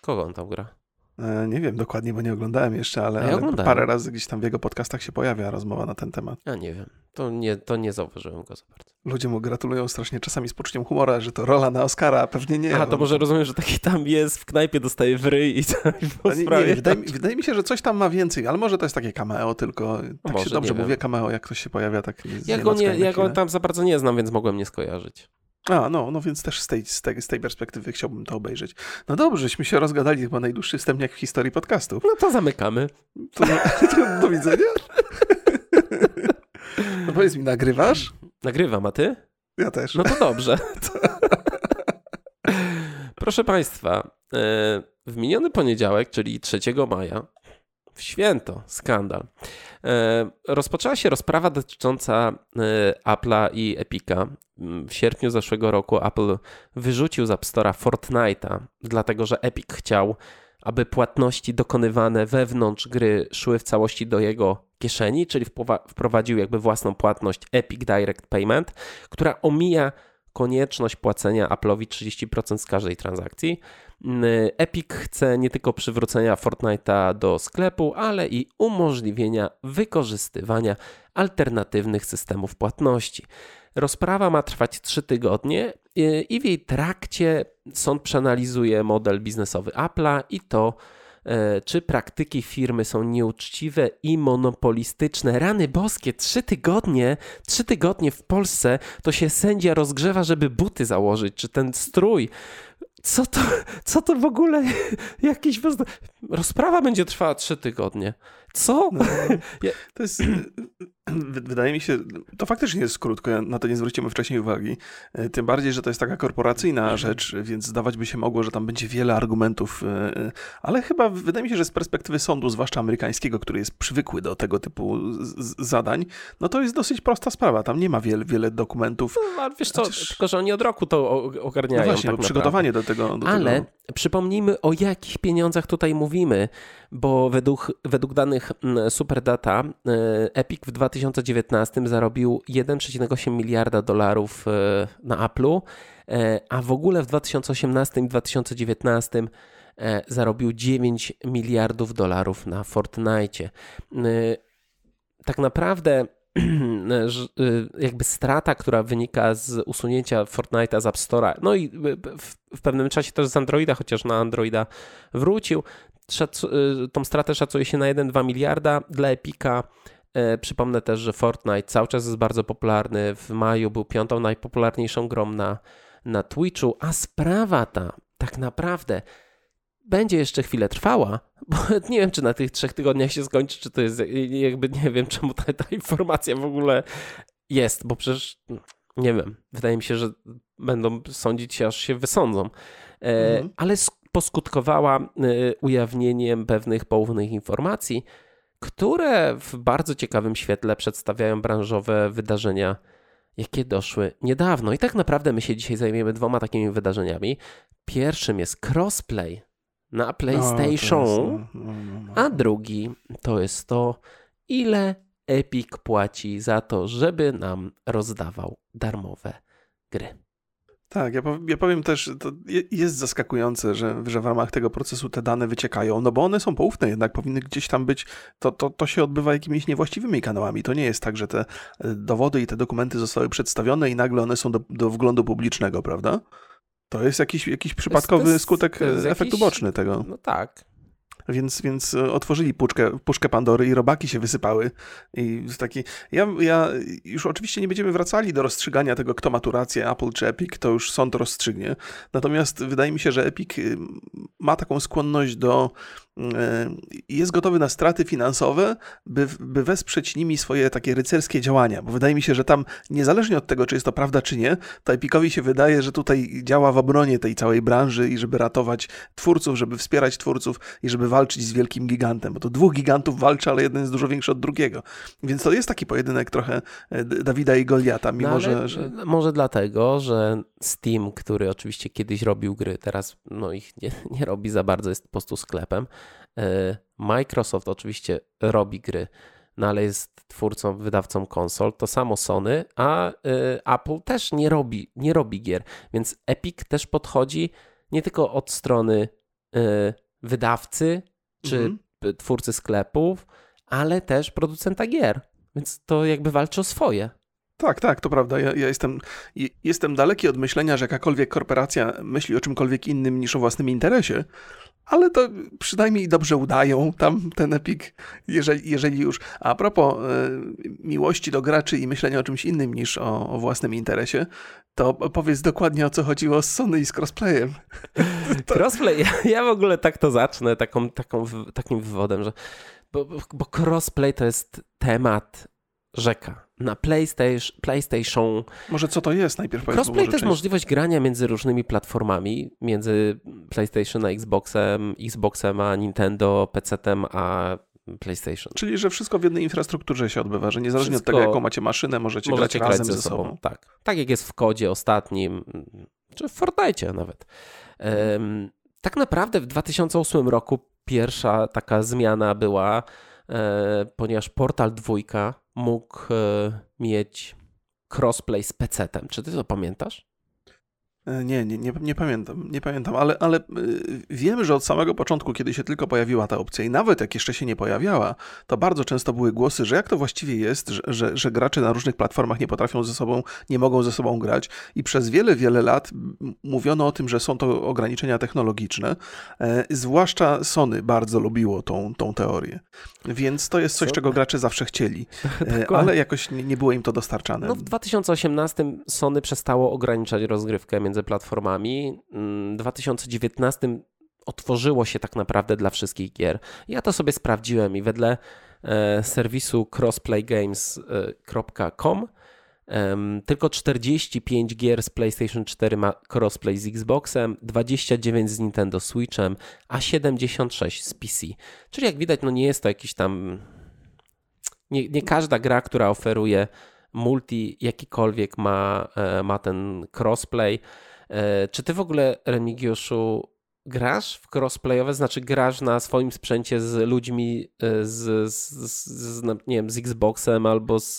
B: Kogo on tam gra?
A: E, nie wiem dokładnie, bo nie oglądałem jeszcze, ale, ja ale parę razy gdzieś tam w jego podcastach się pojawia rozmowa na ten temat.
B: Ja nie wiem. To nie, to nie zauważyłem go za bardzo.
A: Ludzie mu gratulują strasznie czasami z poczuciem humora, że to rola na Oscara, a pewnie nie.
B: A to może rozumiem, że taki tam jest, w knajpie dostaje w ryj i tak
A: po nie, nie, wydaje, mi, wydaje mi się, że coś tam ma więcej, ale może to jest takie cameo tylko. Tak może, się dobrze mówię cameo, jak ktoś się pojawia tak
B: Ja go, nie, ja go tam za bardzo nie znam, więc mogłem nie skojarzyć.
A: A, no, no więc też z tej, z, tej, z tej perspektywy chciałbym to obejrzeć. No dobrze, żeśmy się rozgadali, chyba najdłuższy wstępniak w historii podcastów.
B: No to zamykamy.
A: To, (laughs) to do widzenia. No powiedz mi, nagrywasz?
B: Nagrywam, a ty?
A: Ja też.
B: No to dobrze. Proszę Państwa, e, w miniony poniedziałek, czyli 3 maja, w święto, skandal. E, rozpoczęła się rozprawa dotycząca e, Apple'a i Epica. Mm, w sierpniu zeszłego roku Apple wyrzucił z App Store'a Fortnite'a, dlatego że Epic chciał, aby płatności dokonywane wewnątrz gry szły w całości do jego kieszeni, czyli wprowadził jakby własną płatność Epic Direct Payment, która omija konieczność płacenia Apple'owi 30% z każdej transakcji. Mm, Epic chce nie tylko przywrócenia Fortnite'a do sklepu, ale i umożliwienia wykorzystywania alternatywnych systemów płatności. Rozprawa ma trwać 3 tygodnie i w jej trakcie sąd przeanalizuje model biznesowy Apple'a i to, e, czy praktyki firmy są nieuczciwe i monopolistyczne. Rany boskie, trzy tygodnie, trzy tygodnie w Polsce to się sędzia rozgrzewa, żeby buty założyć, czy ten strój co to, co to w ogóle (laughs) jakiś... Rozprawa będzie trwała trzy tygodnie. Co? No,
A: to jest Wydaje mi się, to faktycznie jest krótko, ja na to nie zwrócimy wcześniej uwagi. E, tym bardziej, że to jest taka korporacyjna mhm. rzecz, więc zdawać by się mogło, że tam będzie wiele argumentów, e, e, ale chyba wydaje mi się, że z perspektywy sądu, zwłaszcza amerykańskiego, który jest przywykły do tego typu zadań, no to jest dosyć prosta sprawa. Tam nie ma wiele, wiele dokumentów.
B: No, wiesz co, Chociaż... tylko że oni od roku to ogarniają. No
A: właśnie,
B: tak
A: przygotowanie do tego. Do
B: ale
A: tego...
B: przypomnijmy, o jakich pieniądzach tutaj mówimy, bo według, według danych mm, Superdata Epic w 2000 2019 zarobił 1,8 miliarda dolarów e, na Apple'u, e, a w ogóle w 2018 i 2019 e, zarobił 9 miliardów dolarów na Fortnite. Tak naprawdę (clears throat) jakby strata, która wynika z usunięcia Fortnite'a z App Store'a, no i w, pewnym czasie też z Androida, chociaż na Androida wrócił, tą stratę szacuje się na 1-2 miliarda. Dla Epika E, przypomnę też, że Fortnite cały czas jest bardzo popularny. W maju był piątą najpopularniejszą grą na, na Twitchu, a sprawa ta tak naprawdę będzie jeszcze chwilę trwała, (laughs) bo nie wiem, czy na tych trzech tygodniach się skończy, czy to jest jakby nie wiem, czemu ta, ta informacja w ogóle jest, bo przecież nie wiem, wydaje mi się, że będą sądzić się, aż się wysądzą. E, mhm. Ale poskutkowała e, ujawnieniem pewnych poufnych informacji, które w bardzo ciekawym świetle przedstawiają branżowe wydarzenia, jakie doszły niedawno. I tak naprawdę my się dzisiaj zajmiemy dwoma takimi wydarzeniami. Pierwszym jest crossplay na PlayStation, no, no, no, a drugi to jest to, ile Epic płaci za to, żeby nam rozdawał darmowe gry.
A: Tak, ja, powiem, ja powiem też, to jest zaskakujące, że, że w ramach tego procesu te dane wyciekają, no bo one są poufne, jednak powinny gdzieś tam być, to, to, to się odbywa jakimiś niewłaściwymi kanałami. To nie jest tak, że te e, dowody i te dokumenty zostały przedstawione i nagle one są do, do wglądu publicznego, prawda? To jest jakiś, jakiś przypadkowy jest, skutek to jest efekt jakiś, uboczny tego.
B: No tak,
A: więc, więc e, otworzyli puszkę, puszkę Pandory i robaki się wysypały. I taki, ja, ja już oczywiście nie będziemy wracali do rozstrzygania tego, kto ma tu rację, Apple czy Epic, to już sąd rozstrzygnie. Natomiast wydaje mi się, że Epic y, ma taką skłonność do E, jest gotowy na straty finansowe, by, by wesprzeć nimi swoje takie rycerskie działania. Bo wydaje mi się, że tam niezależnie od tego, czy jest to prawda, czy nie, to Epicowi się wydaje, że tutaj działa w obronie tej całej branży i żeby ratować twórców, żeby wspierać twórców i żeby walczyć z wielkim gigantem. Bo to dwóch gigantów walczy, ale jeden jest dużo większy od drugiego. Więc to jest taki pojedynek trochę e, Dawida i Goliata, mimo no, że, że...
B: Może dlatego, że Steam, który oczywiście kiedyś robił gry, teraz no ich nie, nie robi za bardzo, jest po prostu sklepem. E, Microsoft oczywiście robi gry, no ale jest twórcą, wydawcą konsol, to samo Sony, a e, Apple też nie robi, nie robi gier, więc Epic też podchodzi nie tylko od strony e, wydawcy czy mhm. twórcy sklepów, ale też producenta gier, więc to jakby walczy o swoje.
A: Tak, tak, to prawda. Ja, ja, jestem, jestem daleki od myślenia, że jakakolwiek korporacja myśli o czymkolwiek innym niż o własnym interesie, ale to przynajmniej dobrze udają tam ten Epic, jeżeli, jeżeli już. A propos e, miłości do graczy i myślenia o czymś innym niż o, o, własnym interesie, to powiedz dokładnie o co chodziło z Sony i z crossplayem.
B: to... (laughs) Crossplay, ja, ja, w ogóle tak to zacznę, taką, taką, takim wywodem, że bo, bo crossplay to jest temat rzeka. Na PlayStation, PlayStation.
A: Może co to jest najpierw?
B: Crossplay to jest możliwość grania między różnymi platformami, między PlayStation a Xboxem, Xboxem a Nintendo, PC-tem a PlayStation.
A: Czyli, że wszystko w jednej infrastrukturze się odbywa, że niezależnie wszystko... od tego, jaką macie maszynę, możecie, możecie grać, grać razem ze sobą. sobą.
B: Tak. tak jak jest w kodzie ostatnim, czy w Fortnite nawet. Um, tak naprawdę w 2008 roku pierwsza taka zmiana była, ponieważ Portal 2 mógł e, mieć crossplay z PC-tem. Czy ty to pamiętasz?
A: E, nie, nie, nie, nie, pamiętam, nie pamiętam, ale, ale e, wiemy, że od samego początku, kiedy się tylko pojawiła ta opcja i nawet jak jeszcze się nie pojawiała, to bardzo często były głosy, że jak to właściwie jest, że, że, że gracze na różnych platformach nie potrafią ze sobą, nie mogą ze sobą grać i przez wiele, wiele lat mówiono o tym, że są to ograniczenia technologiczne. E, zwłaszcza Sony bardzo lubiło tą, tą teorię, więc to jest coś, Co? czego gracze zawsze chcieli, (laughs) ale jakoś nie, nie było im to dostarczane.
B: No w 2018 Sony przestało ograniczać rozgrywkę między platformami. W 2019 otworzyło się tak naprawdę dla wszystkich gier. Ja to sobie sprawdziłem i wedle e, serwisu crossplaygames.com tylko 45 gier z PlayStation 4 ma crossplay z Xboxem, 29 z Nintendo Switchem, a 76 z PC. Czyli jak widać, no nie jest to jakiś tam. Nie, nie każda gra, która oferuje multi jakikolwiek ma, e, ma ten crossplay. E, czy ty w ogóle, Remigiuszu, grasz w crossplayowe, znaczy grasz na swoim sprzęcie z ludźmi e, z, z, z nie wiem, z Xboxem albo z,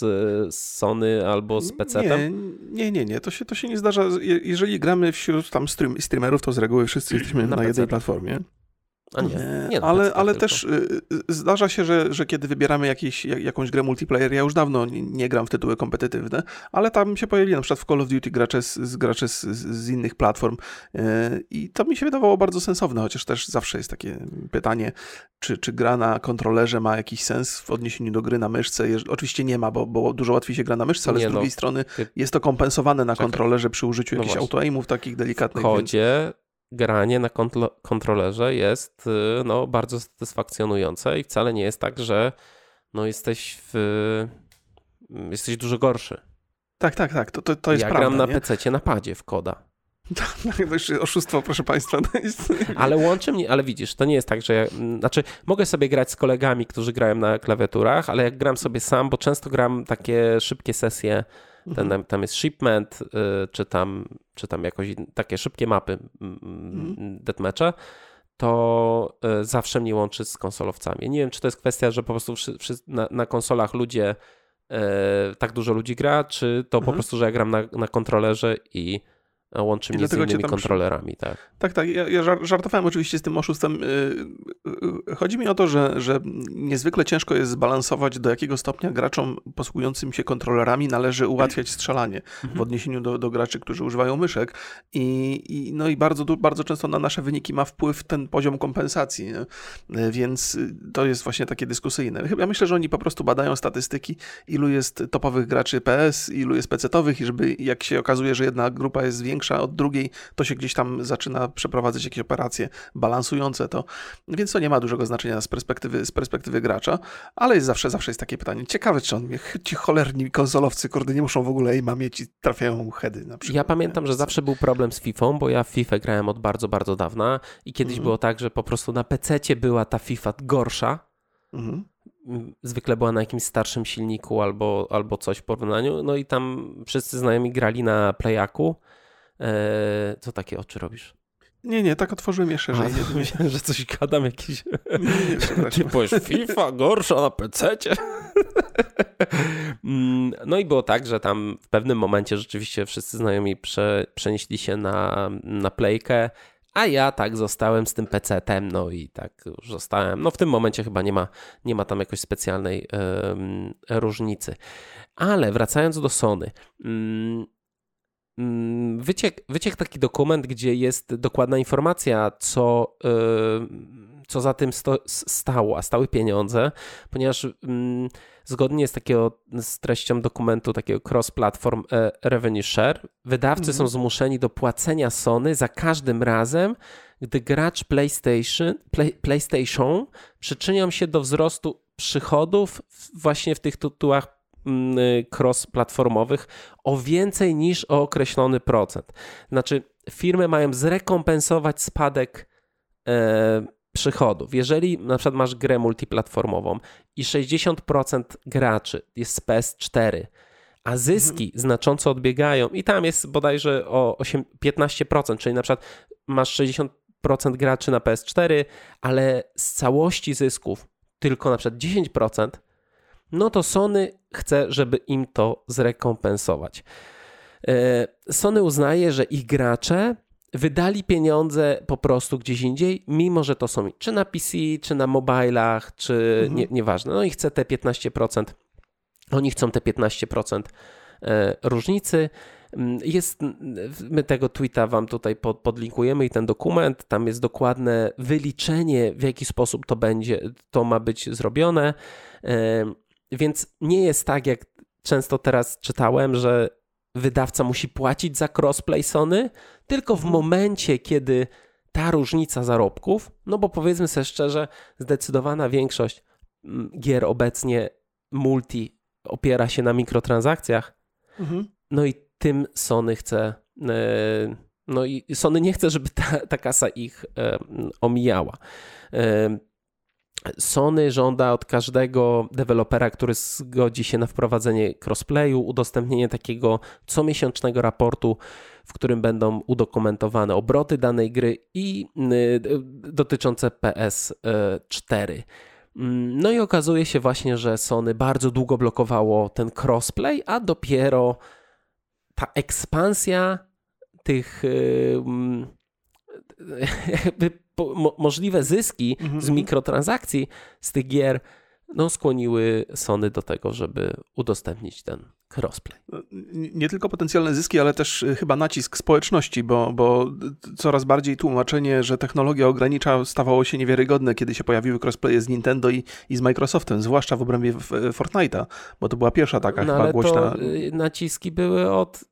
B: z Sony albo z PC-tem?
A: Nie, nie, nie, nie. To się, to się nie zdarza. Jeżeli gramy wśród tam stream, streamerów, to z reguły wszyscy jesteśmy na, na jednej platformie.
B: Nie, nie
A: ale, ale też y, y, zdarza się, że, że kiedy wybieramy jakiś, jakąś grę multiplayer, ja już dawno nie, gram w tytuły kompetytywne, ale tam się pojawili na przykład w Call of Duty gracze z, gracze z, z, innych platform y, i to mi się wydawało bardzo sensowne, chociaż też zawsze jest takie pytanie, czy, czy gra na kontrolerze ma jakiś sens w odniesieniu do gry na myszce. Oczywiście nie ma, bo, bo dużo łatwiej się gra na myszce, ale nie z drugiej no. strony jest to kompensowane na Czekaj. kontrolerze przy użyciu no jakichś auto-aimów takich delikatnych.
B: W kodzie granie na kontrolerze jest y, no, bardzo satysfakcjonujące i wcale nie jest tak, że no, jesteś w, mm, jesteś dużo gorszy.
A: Tak, tak, tak, to, to, to jest
B: ja
A: prawda.
B: Ja gram na PC na padzie w koda. (laughs)
A: To już oszustwo, proszę Państwa. (laughs)
B: Ale łączy mnie, ale widzisz, to nie jest tak, że ja, mm, znaczy mogę sobie grać z kolegami, którzy grają na klawiaturach, ale jak gram sobie sam, bo często gram takie szybkie sesje ten, mhm. tam jest shipment, y, czy tam, czy tam jakoś takie szybkie mapy mhm. deathmatcha, to y, zawsze mnie łączy z konsolowcami. Nie wiem, czy to jest kwestia, że po prostu na, na konsolach ludzie e, tak dużo ludzi gra, czy to mhm. po prostu, że ja gram na, na kontrolerze i łączy mnie z innymi kontrolerami, tak.
A: Tak, tak. Ja, ja żartowałem oczywiście z tym oszustem. Y, y, y, chodzi mi o to, że, że niezwykle ciężko jest zbalansować, do jakiego stopnia graczom posługującym się kontrolerami należy ułatwiać strzelanie w mhm. odniesieniu do, do graczy, którzy używają myszek. I, i, no i bardzo, bardzo często na nasze wyniki ma wpływ ten poziom kompensacji. Nie? Więc to jest właśnie takie dyskusyjne. Ja myślę, że oni po prostu badają statystyki, ilu jest topowych graczy PS, ilu jest PC-towych i żeby jak się okazuje, że jedna grupa jest większa, większa od drugiej, to się gdzieś tam zaczyna przeprowadzać jakieś operacje balansujące to, więc to nie ma dużego znaczenia z perspektywy, z perspektywy gracza, ale jest zawsze, zawsze jest takie pytanie, ciekawe czy on, ci cholerni konsolowcy, kurde, nie muszą w ogóle aima mieć i trafiają heady na przykład.
B: Ja pamiętam, że zawsze był problem z FIFA, bo ja w FIFA grałem od bardzo, bardzo dawna i kiedyś mhm. było tak, że po prostu na PC była ta FIFA gorsza, mhm zwykle była na jakimś starszym silniku albo, albo coś w porównaniu. No i tam wszyscy znajomi grali na Playaku co takie oczy robisz?
A: Nie, nie, tak otworzyłem je szerzej.
B: A, (laughs) myślałem, że coś gadam jakiś... Nie, nie, (laughs) Ty powiesz FIFA gorsza na PC-cie. (laughs) Mm, no i było tak, że tam w pewnym momencie rzeczywiście wszyscy znajomi prze, przenieśli się na, na playkę, a ja tak zostałem z tym PC-tem, no i tak już zostałem. No w tym momencie chyba nie ma, nie ma tam jakoś specjalnej różnicy. Ale wracając do Sony, mm, Mm, wyciekł, wyciek taki dokument, gdzie jest dokładna informacja, co, y, co za tym sto, stało, a stały pieniądze, ponieważ mm, zgodnie z, takiego, z treścią dokumentu takiego cross-platform e, revenue share, wydawcy mhm. są zmuszeni do płacenia Sony za każdym razem, gdy gracz PlayStation, Play, PlayStation przyczynią się do wzrostu przychodów właśnie w tych tytułach cross-platformowych o więcej niż o określony procent. Znaczy, firmy mają zrekompensować spadek e, przychodów. Jeżeli na przykład masz grę multiplatformową i 60% graczy jest z PS4, a zyski mhm. znacząco odbiegają i tam jest bodajże o 8, 15%, czyli na przykład masz 60% graczy na PS4, ale z całości zysków tylko na przykład 10%, no to Sony chce, żeby im to zrekompensować. E, Sony uznaje, że ich gracze wydali pieniądze po prostu gdzieś indziej, mimo że to są czy na PC, czy na mobilach, czy mhm. nie, nieważne. No i chce te 15%, oni chcą te 15% e, różnicy. Mm, jest, my tego tweeta wam tutaj pod, podlinkujemy i ten dokument, tam jest dokładne wyliczenie, w jaki sposób to będzie, to ma być zrobione. Więc nie jest tak, jak często teraz czytałem, że wydawca musi płacić za crossplay Sony, tylko w mhm. momencie, kiedy ta różnica zarobków, no bo powiedzmy sobie szczerze, zdecydowana większość mm, gier obecnie multi opiera się na mikrotransakcjach, mhm. no i tym Sony chce, e, no i Sony nie chce, żeby ta, ta kasa ich omijała. Sony żąda od każdego dewelopera, który zgodzi się na wprowadzenie crossplayu, udostępnienie takiego comiesięcznego raportu, w którym będą udokumentowane obroty danej gry i y, dotyczące PS4. Mm, no i okazuje się właśnie, że Sony bardzo długo blokowało ten crossplay, a dopiero ta ekspansja tych (laughs) y, jakby mo możliwe zyski mm -hmm. z mikrotransakcji z tych gier no, skłoniły Sony do tego, żeby udostępnić ten crossplay. No,
A: nie tylko potencjalne zyski, ale też y, chyba nacisk społeczności, bo, bo coraz bardziej tłumaczenie, że technologia ogranicza, stawało się niewiarygodne, kiedy się pojawiły crossplaye z Nintendo i, i z Microsoftem, zwłaszcza w obrębie Fortnite'a, bo to była pierwsza taka no, chyba
B: ale
A: głośna.
B: To y, naciski były od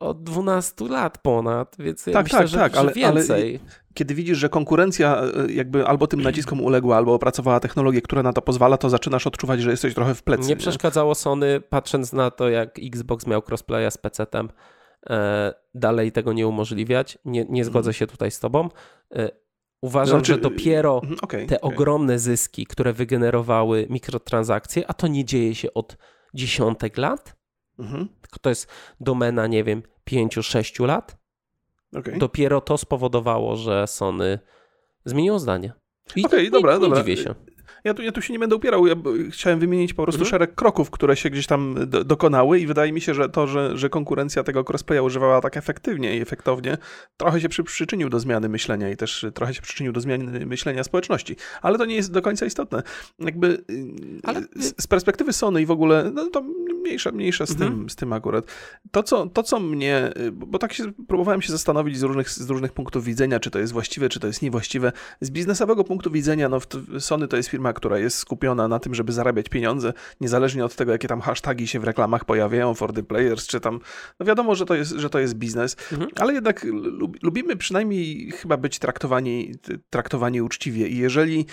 B: od 12 lat ponad, więc ja
A: tak,
B: myślę,
A: tak,
B: że,
A: tak,
B: że
A: ale,
B: więcej.
A: Ale kiedy widzisz, że konkurencja e, jakby albo tym naciskom uległa, albo opracowała technologię, która na to pozwala, to zaczynasz odczuwać, że jesteś trochę w plecy.
B: Nie, nie? przeszkadzało Sony, patrząc na to, jak Xbox miał crossplaya z PC-tem, e, dalej tego nie umożliwiać. Nie, nie zgodzę mhm. się tutaj z tobą. E, uważam, znaczy, że dopiero okay, mhm, te okay. ogromne zyski, które wygenerowały mikrotransakcje, a to nie dzieje się od dziesiątek lat, mhm. tylko to jest domena, nie wiem, pięciu, sześciu lat, Okay. Dopiero to spowodowało, że Sony zmieniło zdanie.
A: Okej, okay, dobra, nie,
B: dobra. Dziwię się.
A: ja tu, ja tu się nie będę upierał, ja chciałem wymienić po prostu mhm. szereg kroków, które się gdzieś tam do, dokonały i wydaje mi się, że to, że, że konkurencja tego crossplaya używała tak efektywnie i efektownie, trochę się przy, przyczynił do zmiany myślenia i też trochę się przyczynił do zmiany myślenia społeczności. Ale to nie jest do końca istotne. Jakby y, Ale... z, z perspektywy Sony i w ogóle, no to mniejsza, mniejsza z, mhm. tym, z tym akurat. To co, to, co mnie, y, bo tak się, próbowałem się zastanowić z różnych, z różnych punktów widzenia, czy to jest właściwe, czy to jest niewłaściwe. Z biznesowego punktu widzenia, no Sony to jest firma, która jest skupiona na tym, żeby zarabiać pieniądze, niezależnie od tego, jakie tam hasztagi się w reklamach pojawiają, for the players, czy tam, no wiadomo, że to jest, że to jest biznes, mhm. ale jednak lubimy przynajmniej chyba być traktowani, traktowani uczciwie i jeżeli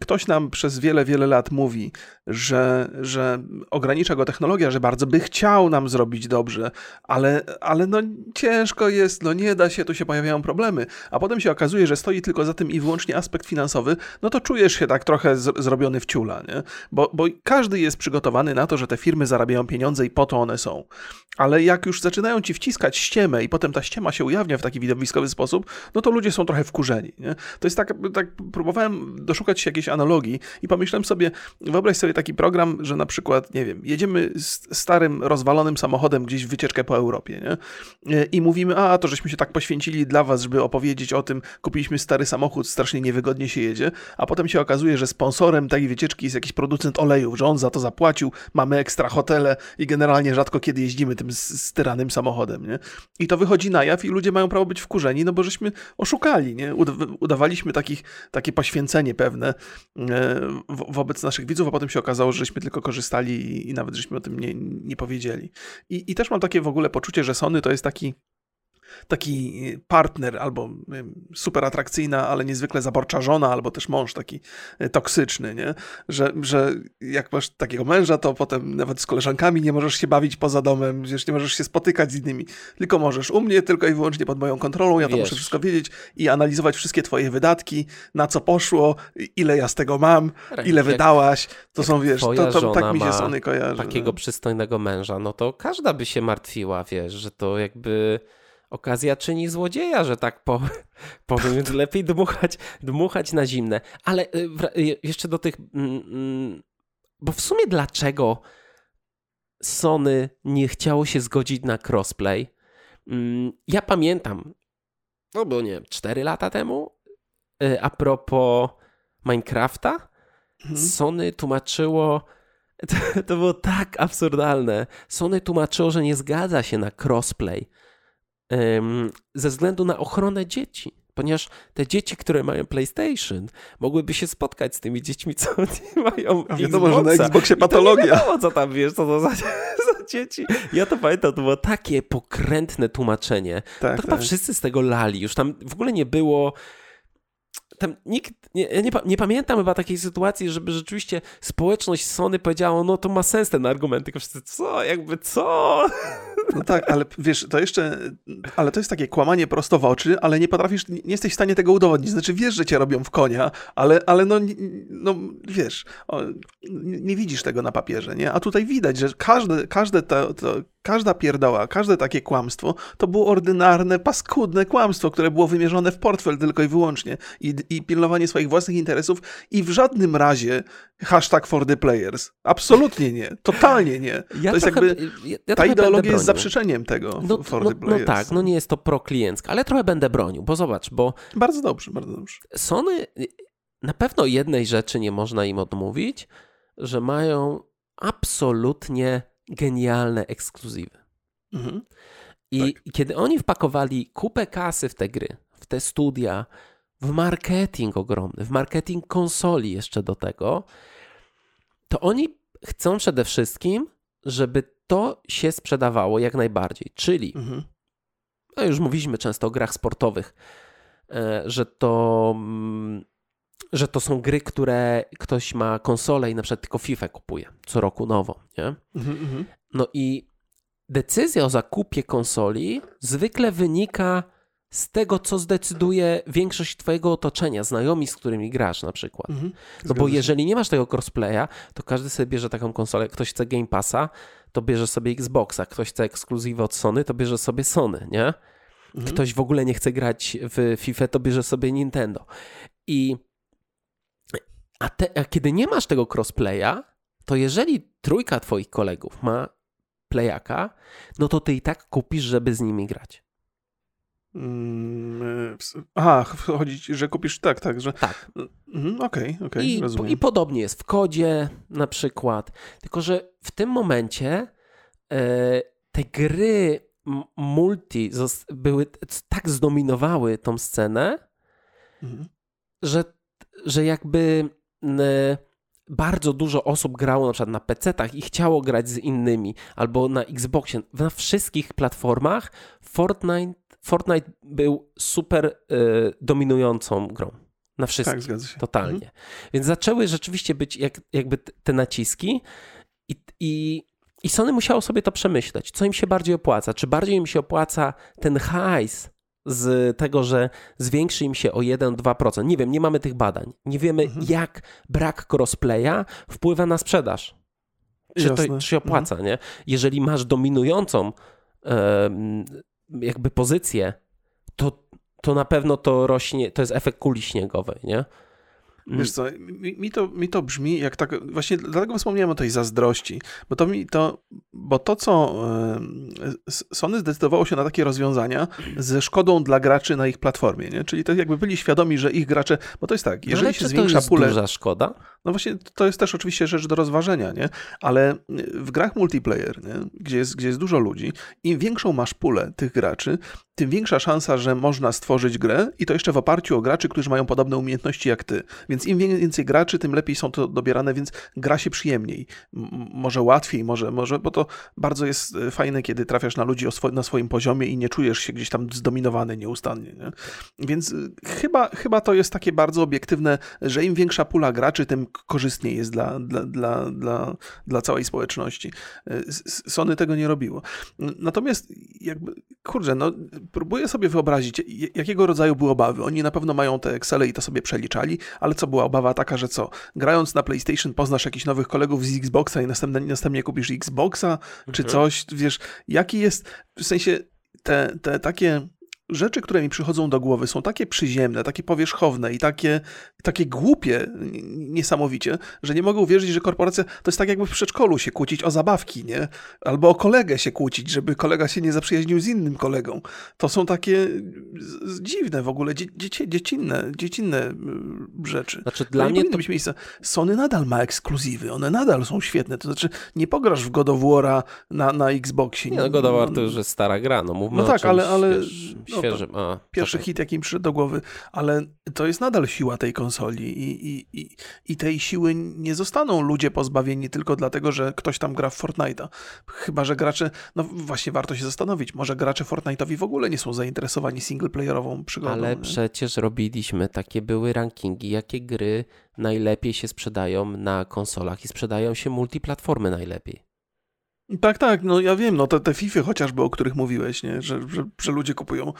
A: ktoś nam przez wiele, wiele lat mówi, że, że ogranicza go technologia, że bardzo by chciał nam zrobić dobrze, ale, ale no ciężko jest, no nie da się, tu się pojawiają problemy, a potem się okazuje, że stoi tylko za tym i wyłącznie aspekt finansowy, no to czujesz się tak trochę z, zrobiony w ciula, nie? Bo, bo każdy jest przygotowany na to, że te firmy zarabiają pieniądze i po to one są. Ale jak już zaczynają ci wciskać ściemę i potem ta ściema się ujawnia w taki widowiskowy sposób, no to ludzie są trochę wkurzeni, nie? To jest tak, tak próbowałem doszukać się jakiejś analogii i pomyślałem sobie, wyobraź sobie taki program, że na przykład, nie wiem, jedziemy starym, rozwalonym samochodem gdzieś w wycieczkę po Europie, nie? I mówimy, a to żeśmy się tak poświęcili dla was, żeby opowiedzieć o tym, kupiliśmy stary samochód, strasznie niewygodnie się jedzie, a potem się okazuje, że sponsorem takiej wycieczki jest jakiś producent olejów, że on za to zapłacił, mamy ekstra hotele i generalnie rzadko kiedy jeździmy tym styranym samochodem, nie? I to wychodzi na jaw i ludzie mają prawo być wkurzeni, no bo żeśmy oszukali, nie? Udawaliśmy takich, takie poświęcenie pewne e, wobec naszych widzów, a potem się okazało, że żeśmy tylko korzystali i nawet żeśmy o tym nie, nie powiedzieli. I, I też mam takie w ogóle poczucie, że Sony to jest taki taki partner albo super atrakcyjna, ale niezwykle zaborcza żona, albo też mąż taki e, toksyczny, nie? Że, że jak masz takiego męża, to potem nawet z koleżankami nie możesz się bawić poza domem, wiesz, nie możesz się spotykać z innymi, tylko możesz u mnie, tylko i wyłącznie pod moją kontrolą, ja to muszę wszystko wiedzieć i analizować wszystkie twoje wydatki, na co poszło, ile ja z tego mam, ile jak, wydałaś, to są, wiesz, to, to tak mi się Sony kojarzy.
B: takiego no. przystojnego męża, no to każda by się martwiła, wiesz, że to jakby okazja czyni złodzieja, że tak (laughs) powiem, więc lepiej dmuchać, dmuchać na zimne. Ale y, y, jeszcze do tych. Mm, mm, bo w sumie dlaczego Sony nie chciało się zgodzić na crossplay? Mm, ja pamiętam, no bo nie, 4 lata temu, y, a propos Minecrafta, mhm. Sony tłumaczyło. (laughs) To, to było tak absurdalne. Sony tłumaczyło, że nie zgadza się na crossplay ze względu na ochronę dzieci. Ponieważ te dzieci, które mają PlayStation, mogłyby się spotkać z tymi dziećmi, co nie mają A wiadomo, Xboxa.
A: że na Xboxie patologia. I to
B: nie wiadomo, co tam wiesz, co to za, (laughs) za dzieci. Ja to pamiętam, to było takie pokrętne tłumaczenie. Tak, to chyba tak. wszyscy z tego lali. Już tam w ogóle nie było tam nikt, nie, nie, nie, pamiętam chyba takiej sytuacji, żeby rzeczywiście społeczność Sony powiedziała, no to ma sens ten argument, tylko wszyscy, co, jakby co?
A: No tak, ale wiesz, to jeszcze, ale to jest takie kłamanie prosto w oczy, ale nie potrafisz, nie jesteś w stanie tego udowodnić, znaczy wiesz, że cię robią w konia, ale, ale no, no wiesz, nie, widzisz tego na papierze, nie? A tutaj widać, że każde, każde to, to każda pierdoła, każde takie kłamstwo to było ordynarne, paskudne kłamstwo, które było wymierzone w portfel tylko i wyłącznie i, i pilnowanie swoich własnych interesów i w żadnym razie hashtag for the players. Absolutnie nie. Totalnie nie. Ja to jest trochę, jakby, ja, ja ta ideologia jest zaprzeczeniem tego
B: no,
A: for
B: no,
A: the players.
B: No tak, no nie jest to prokliencka, ale trochę będę bronił, bo zobacz, bo...
A: Bardzo dobrze, bardzo dobrze.
B: Sony, na pewno jednej rzeczy nie można im odmówić, że mają absolutnie genialne ekskluzywy. Mhm. I tak. kiedy oni wpakowali kupę kasy w te gry, w te studia, w marketing ogromny, w marketing konsoli jeszcze do tego, to oni chcą przede wszystkim, żeby to się sprzedawało jak najbardziej. Czyli, mhm. no już mówiliśmy często o grach sportowych, e, że to mm, że to są gry, które ktoś ma konsolę i na przykład tylko FIFA kupuje co roku nową, nie? Mhm, mhm. No i decyzja o zakupie konsoli zwykle wynika z tego, co zdecyduje większość twojego otoczenia, znajomi, z którymi grasz na przykład. Mhm, no bo jeżeli nie masz tego crossplaya, to każdy sobie bierze taką konsolę. Ktoś chce Game Passa, to bierze sobie Xboxa. Ktoś chce ekskluzywy od Sony, to bierze sobie Sony, nie? Mhm. Ktoś w ogóle nie chce grać w FIFA, to bierze sobie Nintendo. I A, te, a kiedy nie masz tego crossplaya, to jeżeli trójka twoich kolegów ma playaka, no to ty i tak kupisz, żeby z nimi grać.
A: Mm, aha, chodzi że kupisz tak, tak, że...
B: Tak.
A: Mhm, okej, okej, okay,
B: I,
A: rozumiem.
B: I podobnie jest w kodzie na przykład, tylko że w tym momencie e, te gry multi były, tak zdominowały tą scenę, mhm. że, że jakby bardzo dużo osób grało na przykład na PC-tach i chciało grać z innymi, albo na Xboxie. Na wszystkich platformach Fortnite, Fortnite był super y, dominującą grą. Na wszystkich.
A: Tak, zgadza się.
B: Totalnie. Mhm. Więc zaczęły rzeczywiście być jak, jakby te naciski i, i, i Sony musiało sobie to przemyśleć. Co im się bardziej opłaca? Czy bardziej im się opłaca ten hajs z tego, że zwiększy im się o 1-2%. Nie wiem, nie mamy tych badań. Nie wiemy, mhm. jak brak crossplaya wpływa na sprzedaż. Czy Jasne. to czy się opłaca, mhm. nie? Jeżeli masz dominującą e, jakby pozycję, to, to na pewno to rośnie, to jest efekt kuli śniegowej, nie?
A: Mm. Wiesz co, mi, mi, to, mi to brzmi jak tak, właśnie dlatego wspomniałem o tej zazdrości, bo to mi to, bo to co Sony zdecydowało się na takie rozwiązania ze szkodą dla graczy na ich platformie, nie? Czyli to jakby byli świadomi, że ich gracze, bo to jest tak, jeżeli no, się zwiększa
B: to
A: pulę...
B: duża szkoda?
A: No właśnie, to jest też oczywiście rzecz do rozważenia, nie? Ale w grach multiplayer, nie? Gdzie, jest, gdzie jest dużo ludzi, im większą masz pulę tych graczy, tym większa szansa, że można stworzyć grę i to jeszcze w oparciu o graczy, którzy mają podobne umiejętności jak ty. Więc im więcej graczy, tym lepiej są to dobierane, więc gra się przyjemniej. może łatwiej, może, może, bo to bardzo jest e, fajne, kiedy trafiasz na ludzi swo na swoim poziomie i nie czujesz się gdzieś tam zdominowany nieustannie. Nie? Więc e, chyba, chyba to jest takie bardzo obiektywne, że im większa pula graczy, tym korzystniej jest dla, dla, dla, dla, dla całej społeczności. E, Sony tego nie robiło. Natomiast jakby, kurczę, no próbuję sobie wyobrazić, jakiego rodzaju były obawy. Oni na pewno mają te Excele i to sobie przeliczali, ale co była obawa taka, że co, grając na PlayStation poznasz jakichś nowych kolegów z Xboxa i następnie, następnie kupisz Xboxa, czy mhm. coś, wiesz, jaki jest, w sensie te, te takie rzeczy, które mi przychodzą do głowy, są takie przyziemne, takie powierzchowne i takie, takie głupie niesamowicie, że nie mogę uwierzyć, że korporacja to jest tak jakby w przedszkolu się kłócić o zabawki, nie? Albo o kolegę się kłócić, żeby kolega się nie zaprzyjaźnił z innym kolegą. To są takie dziwne w ogóle, dzieci, dziecinne, dziecinne mm, rzeczy.
B: Znaczy, dla mnie to...
A: być miejsca. Sony nadal ma ekskluzywy, one nadal są świetne, to znaczy nie pograsz w God of War'a na, na Xboxie.
B: Nie, no God of War to już jest stara gra, no mówmy
A: No tak, ale, ale
B: wiesz, no, świeżym. A,
A: pierwszy hit, jaki mi przyszedł do głowy, ale to jest nadal siła tej konsoli i, i, i, i tej siły nie zostaną ludzie pozbawieni tylko dlatego, że ktoś tam gra w Fortnite'a. Chyba, że gracze, no właśnie warto się zastanowić, może gracze Fortnite'owi w ogóle nie są zainteresowani singleplayerową przygodą.
B: Ale
A: nie?
B: przecież robiliśmy, takie były rankingi, jakie gry najlepiej się sprzedają na konsolach i sprzedają się multiplatformy najlepiej.
A: Tak, tak, no ja wiem, no te, te FIFA chociażby, o których mówiłeś, nie? Że, że, że ludzie kupują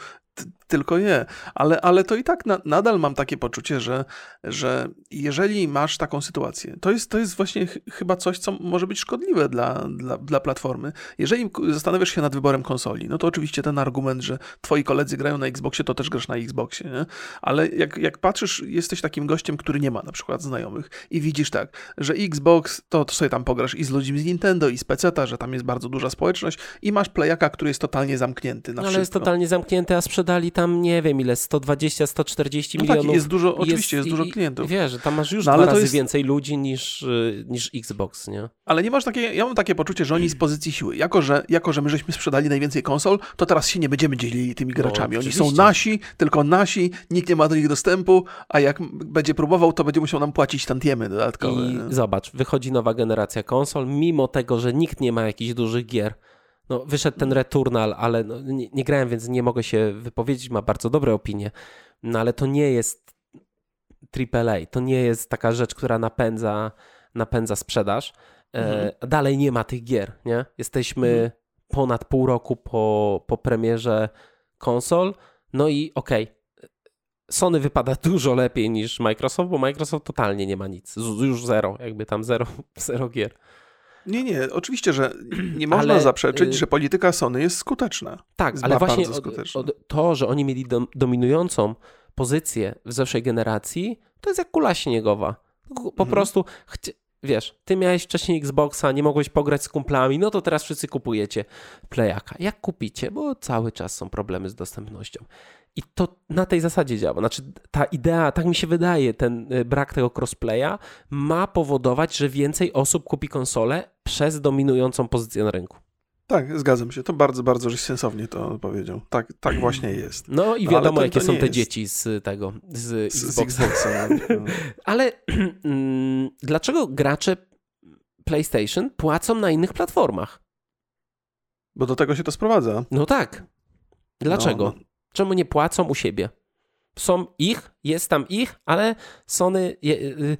A: tylko je, ale, ale to i tak na, nadal mam takie poczucie, że, że jeżeli masz taką sytuację, to jest, to jest właśnie ch chyba coś, co może być szkodliwe dla, dla, dla platformy. Jeżeli zastanawiasz się nad wyborem konsoli, no to oczywiście ten argument, że twoi koledzy grają na Xboxie, to też grasz na Xboxie, nie? ale jak, jak patrzysz, jesteś takim gościem, który nie ma na przykład znajomych i widzisz tak, że Xbox, to, to sobie tam pograsz i z ludźmi z Nintendo i z PC, że tam jest bardzo duża społeczność i masz playaka, który jest totalnie zamknięty na no,
B: Ale jest totalnie zamknięty, a sprzedali tam nie wiem ile, 120, 140 no milionów.
A: Tak, jest dużo, oczywiście jest, jest dużo klientów.
B: Wiesz, że tam masz już no, dwa razy jest... więcej ludzi niż, y, niż Xbox, nie?
A: Ale nie masz takie, ja mam takie poczucie, że oni z pozycji siły, jako że, jako że my żeśmy sprzedali najwięcej konsol, to teraz się nie będziemy dzielili tymi no, graczami. No, oni są nasi, tylko nasi, nikt nie ma do nich dostępu, a jak będzie próbował, to będzie musiał nam płacić tantiemy dodatkowe.
B: I zobacz, wychodzi nowa generacja konsol, mimo tego, że nikt nie ma jakichś dużych gier, no, wyszedł ten Returnal, ale no, nie, nie, grałem, więc nie mogę się wypowiedzieć. Ma bardzo dobre opinie, no ale to nie jest AAA. To nie jest taka rzecz, która napędza, napędza sprzedaż. E, mhm. E, dalej nie ma tych gier, nie? Jesteśmy mhm. ponad pół roku po, po premierze konsol. No i okej, okay, Sony wypada (laughs) dużo lepiej niż Microsoft, bo Microsoft totalnie nie ma nic. Już zero, jakby tam zero, (laughs) zero gier.
A: Nie, nie, oczywiście, że (clears throat) nie można ale, zaprzeczyć, y, że polityka Sony jest skuteczna.
B: Tak,
A: jest
B: ale właśnie od, od, to, że oni mieli dom, dominującą pozycję w zeszłej generacji, to jest jak kula śniegowa. Po mhm. prostu, wiesz, ty miałeś wcześniej Xboxa, nie mogłeś pograć z kumplami, no to teraz wszyscy kupujecie Playaka. Jak kupicie? Bo cały czas są problemy z dostępnością. I to na tej zasadzie działa. Znaczy, ta idea, tak mi się wydaje, ten y, brak tego crossplaya ma powodować, że więcej osób kupi konsolę przez dominującą pozycję na rynku.
A: Tak, zgadzam się. To bardzo, bardzo żeś sensownie to powiedział. Tak, tak (clears throat) właśnie jest.
B: No i wiadomo, to, jakie to są te jest. dzieci z tego, z, z Xboxa. No. (clears throat) Ale (clears throat) mm, dlaczego gracze PlayStation płacą na innych platformach?
A: Bo do tego się to sprowadza.
B: No tak. Dlaczego? No. Czemu nie płacą u siebie? Są ich, jest tam ich, ale Sony, y,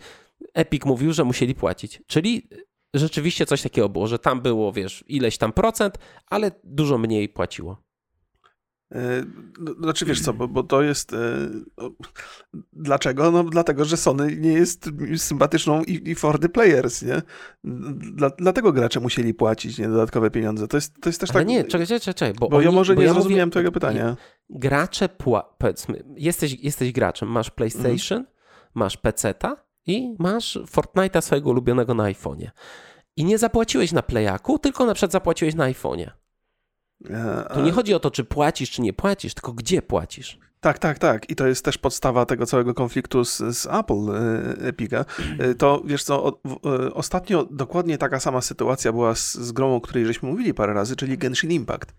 B: Epic mówił, że musieli płacić. Czyli rzeczywiście coś takiego było, że tam było, wiesz, ileś tam procent, ale dużo mniej płaciło.
A: E, no, znaczy wiesz co, bo, bo to jest. No, dlaczego? No dlatego, że Sony nie jest sympatyczną i, i for the players, nie? Dla, dlatego gracze musieli płacić nie, dodatkowe pieniądze. To jest, to jest też
B: Ale
A: tak.
B: Nie, czekaj, czekaj, czekaj.
A: Bo, bo oni, ja może bo nie ja zrozumiałem mówię, twojego pytania.
B: Gracze pła... powiedzmy, jesteś, jesteś graczem, masz PlayStation, mhm. masz PC-ta i masz Fortnite'a swojego ulubionego na iPhone'ie. I nie zapłaciłeś na Playaku, tylko na przykład zapłaciłeś na iPhone'ie. Tu nie chodzi o to, czy płacisz, czy nie płacisz, tylko gdzie płacisz.
A: Tak, tak, tak. I to jest też podstawa tego całego konfliktu z, z Apple e, Epica. E, to wiesz co, o, e, ostatnio dokładnie taka sama sytuacja była z, z grą, o której żeśmy mówili parę razy, czyli Genshin Impact.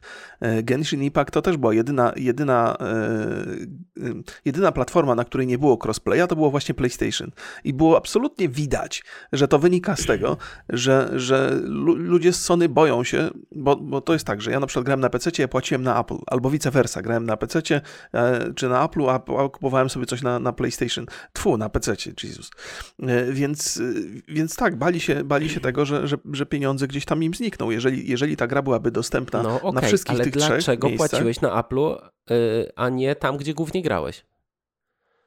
A: Genshin Impact to też była jedyna, jedyna, jedyna platforma, na której nie było crossplaya, to było właśnie PlayStation. I było absolutnie widać, że to wynika z tego, że, że ludzie z Sony boją się, bo, bo to jest tak, że ja na przykład grałem na PC, ja płaciłem na Apple, albo vice versa, grałem na PC, czy na Apple'u, a, kupowałem sobie coś na, na PlayStation. Tfu, na PC, Jesus. E, więc, e, więc tak, bali się, bali się tego, że, że, że pieniądze gdzieś tam im znikną. Jeżeli, jeżeli ta gra byłaby dostępna no, okay, na wszystkich tych
B: trzech dlaczego
A: miejscach,
B: płaciłeś na Apple'u, yy, a nie tam, gdzie głównie grałeś?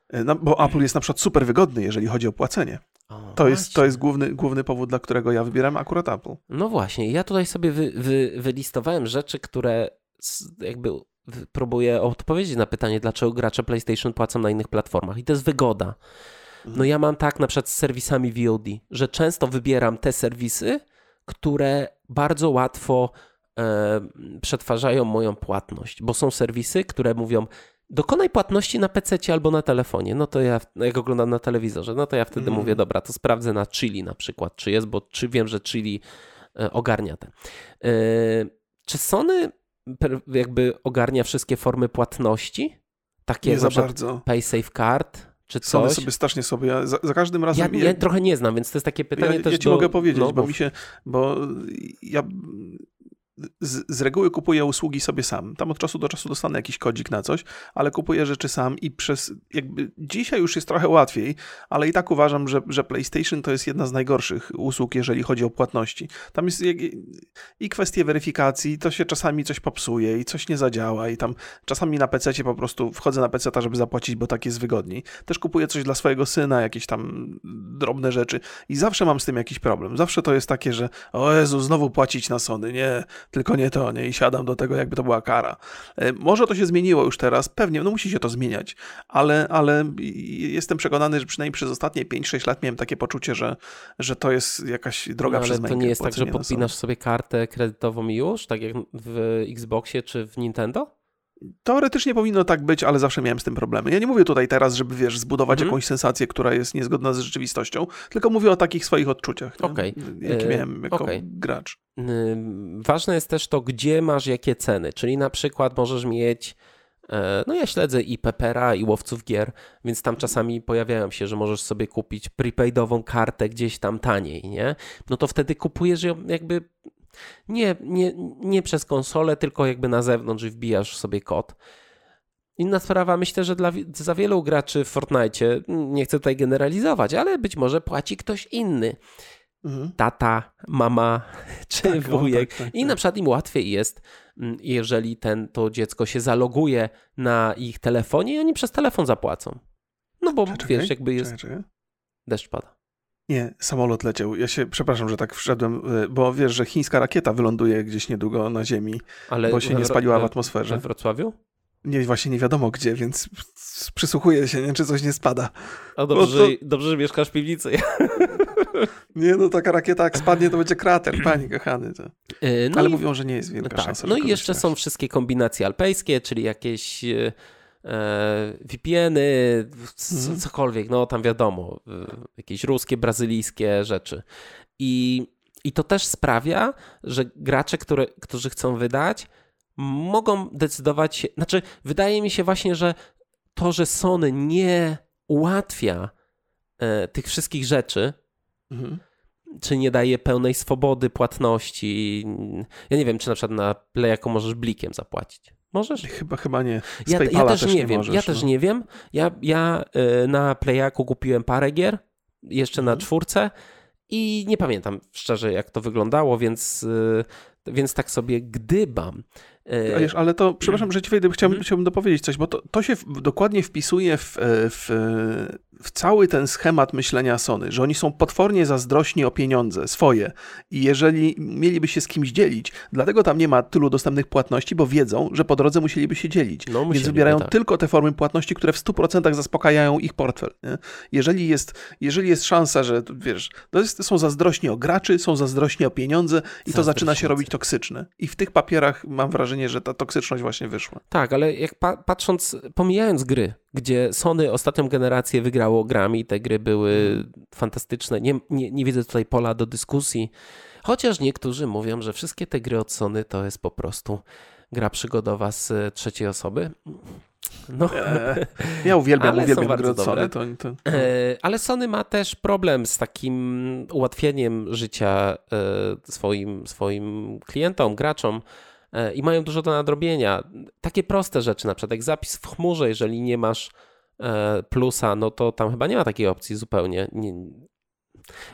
A: E, no, bo Apple jest na przykład super wygodny, jeżeli chodzi o płacenie. O, to, jest, to jest główny, główny powód, dla którego ja wybieram akurat Apple.
B: No właśnie, ja tutaj sobie wy, wy, wylistowałem rzeczy, które jakby próbuję odpowiedzieć na pytanie, dlaczego gracze PlayStation płacą na innych platformach. I to jest wygoda. No ja mam tak na przykład z serwisami VOD, że często wybieram te serwisy, które bardzo łatwo e, przetwarzają moją płatność, bo są serwisy, które mówią, dokonaj płatności na PC albo na telefonie. No to ja, jak oglądam na telewizorze, no to ja wtedy mm. mówię, dobra, to sprawdzę na Chili na przykład, czy jest, bo czy wiem, że Chili e, ogarnia te. E, czy Sony jakby ogarnia wszystkie formy płatności? Takie
A: nie za bardzo.
B: Pay Safe Card? Czy coś?
A: Sony sobie strasznie sobie, za, za każdym razem...
B: Ja, ja, trochę nie znam, więc to jest takie pytanie
A: ja,
B: też
A: Ja ci
B: do,
A: mogę powiedzieć, no, bo mi się, bo ja z, z, reguły kupuję usługi sobie sam. Tam od czasu do czasu dostanę jakiś kodzik na coś, ale kupuję rzeczy sam i przez jakby dzisiaj już jest trochę łatwiej, ale i tak uważam, że, że PlayStation to jest jedna z najgorszych usług, jeżeli chodzi o płatności. Tam jest i kwestie weryfikacji, to się czasami coś popsuje i coś nie zadziała i tam czasami na PC po prostu wchodzę na PC, żeby zapłacić, bo tak jest wygodniej. Też kupuję coś dla swojego syna, jakieś tam drobne rzeczy i zawsze mam z tym jakiś problem. Zawsze to jest takie, że o Jezu, znowu płacić na Sony, nie, tylko nie to, nie? I siadam do tego, jakby to była kara. E, może to się zmieniło już teraz, pewnie, no musi się to zmieniać, ale, ale jestem przekonany, że przynajmniej przez ostatnie 5-6 lat miałem takie poczucie, że, że to jest jakaś droga no,
B: ale
A: przez mękę.
B: to nie jest tak, że podpinasz sobie kartę kredytową i już, tak jak w Xboxie czy w Nintendo?
A: Teoretycznie powinno tak być, ale zawsze miałem z tym problemy. Ja nie mówię tutaj teraz, żeby wiesz, zbudować mm. jakąś sensację, która jest niezgodna z rzeczywistością, tylko mówię o takich swoich odczuciach, okay. jakie miałem jako okay. gracz.
B: Ważne jest też to, gdzie masz jakie ceny, czyli na przykład możesz mieć e, no ja śledzę i Pepera, i łowców gier, więc tam czasami pojawiają się, że możesz sobie kupić prepaidową kartę gdzieś tam taniej, nie? No to wtedy kupujesz ją jakby nie, nie, nie przez konsolę, tylko jakby na zewnątrz wbijasz sobie kod. Inna sprawa, myślę, że dla, za wielu graczy w Fortnite, nie chcę tutaj generalizować, ale być może płaci ktoś inny. Mhm. Tata, mama (laughs) czy tak, wujek. tak, tak, I na tak. przykład im łatwiej jest, mm, jeżeli ten, to dziecko się zaloguje na ich telefonie i oni przez telefon zapłacą. No bo czekaj, wiesz, jakby jest. Czekaj, czekaj. Deszcz pada.
A: Nie, samolot leciał. Ja się, przepraszam, że tak wszedłem, e, bo wiesz, że chińska rakieta wyląduje gdzieś niedługo na ziemi, Ale bo się nie spaliła w atmosferze.
B: We Wrocławiu?
A: Nie, właśnie nie wiadomo gdzie, więc przysłuchuję się, nie, czy coś nie spada.
B: O, dobrze, to... że, dobrze że mieszkasz w piwnicy. (laughs)
A: Nie, no taka rakieta jak spadnie, to będzie krater, panie kochany. To. E, no Ale i... mówią, że nie jest wielka no tak. szansa.
B: No i jeszcze są wszystkie kombinacje alpejskie, czyli jakieś e VPN-y, mhm. cokolwiek, no tam wiadomo, e, jakieś ruskie, brazylijskie rzeczy. I, I to też sprawia, że gracze, które, którzy chcą wydać, mogą decydować się, znaczy wydaje mi się właśnie, że to, że Sony nie ułatwia e, tych wszystkich rzeczy, mhm. czy nie daje pełnej swobody płatności. Ja nie wiem, czy na przykład na Playaku możesz blikiem zapłacić. Możesz?
A: Chyba, chyba nie.
B: ja, ja też, też, nie, wiem. Możesz, ja no. też nie wiem. Ja, ja y, na Playaku kupiłem parę gier, jeszcze mhm. na czwórce i nie pamiętam szczerze, jak to wyglądało, więc, y, więc tak sobie gdybam.
A: E, ale to, przepraszam, że ci wejdę, chciałbym, mhm. chciałbym dopowiedzieć coś, bo to, to się w, dokładnie wpisuje w, w, w cały ten schemat myślenia Sony, że oni są potwornie zazdrośni o pieniądze swoje i jeżeli mieliby się z kimś dzielić, dlatego tam nie ma tylu dostępnych płatności, bo wiedzą, że po drodze musieliby się dzielić, no, więc wybierają tak. tylko te formy płatności, które w 100% zaspokajają ich portfel. Nie? Jeżeli, jest, jeżeli jest szansa, że wiesz, to jest, są zazdrośni o graczy, są zazdrośni o pieniądze i to zaczyna się robić toksyczne. I w tych papierach mam wrażenie, że ta toksyczność właśnie wyszła.
B: Tak, ale jak pa patrząc, pomijając gry, gdzie Sony ostatnią generację wygrało grami, te gry były fantastyczne. Nie, nie, nie widzę tutaj pola do dyskusji, chociaż niektórzy mówią, że wszystkie te gry od Sony to jest po prostu gra przygodowa z trzeciej osoby.
A: No. Eee, ja uwielbiam, ale uwielbiam gry od Sony. To, to.
B: Eee, ale Sony ma też problem z takim ułatwieniem życia e, swoim, swoim klientom, graczom, E, i mają dużo do nadrobienia. Takie proste rzeczy, na przykład jak zapis w chmurze, jeżeli nie masz e, plusa, no to tam chyba nie ma takiej opcji zupełnie. Nie.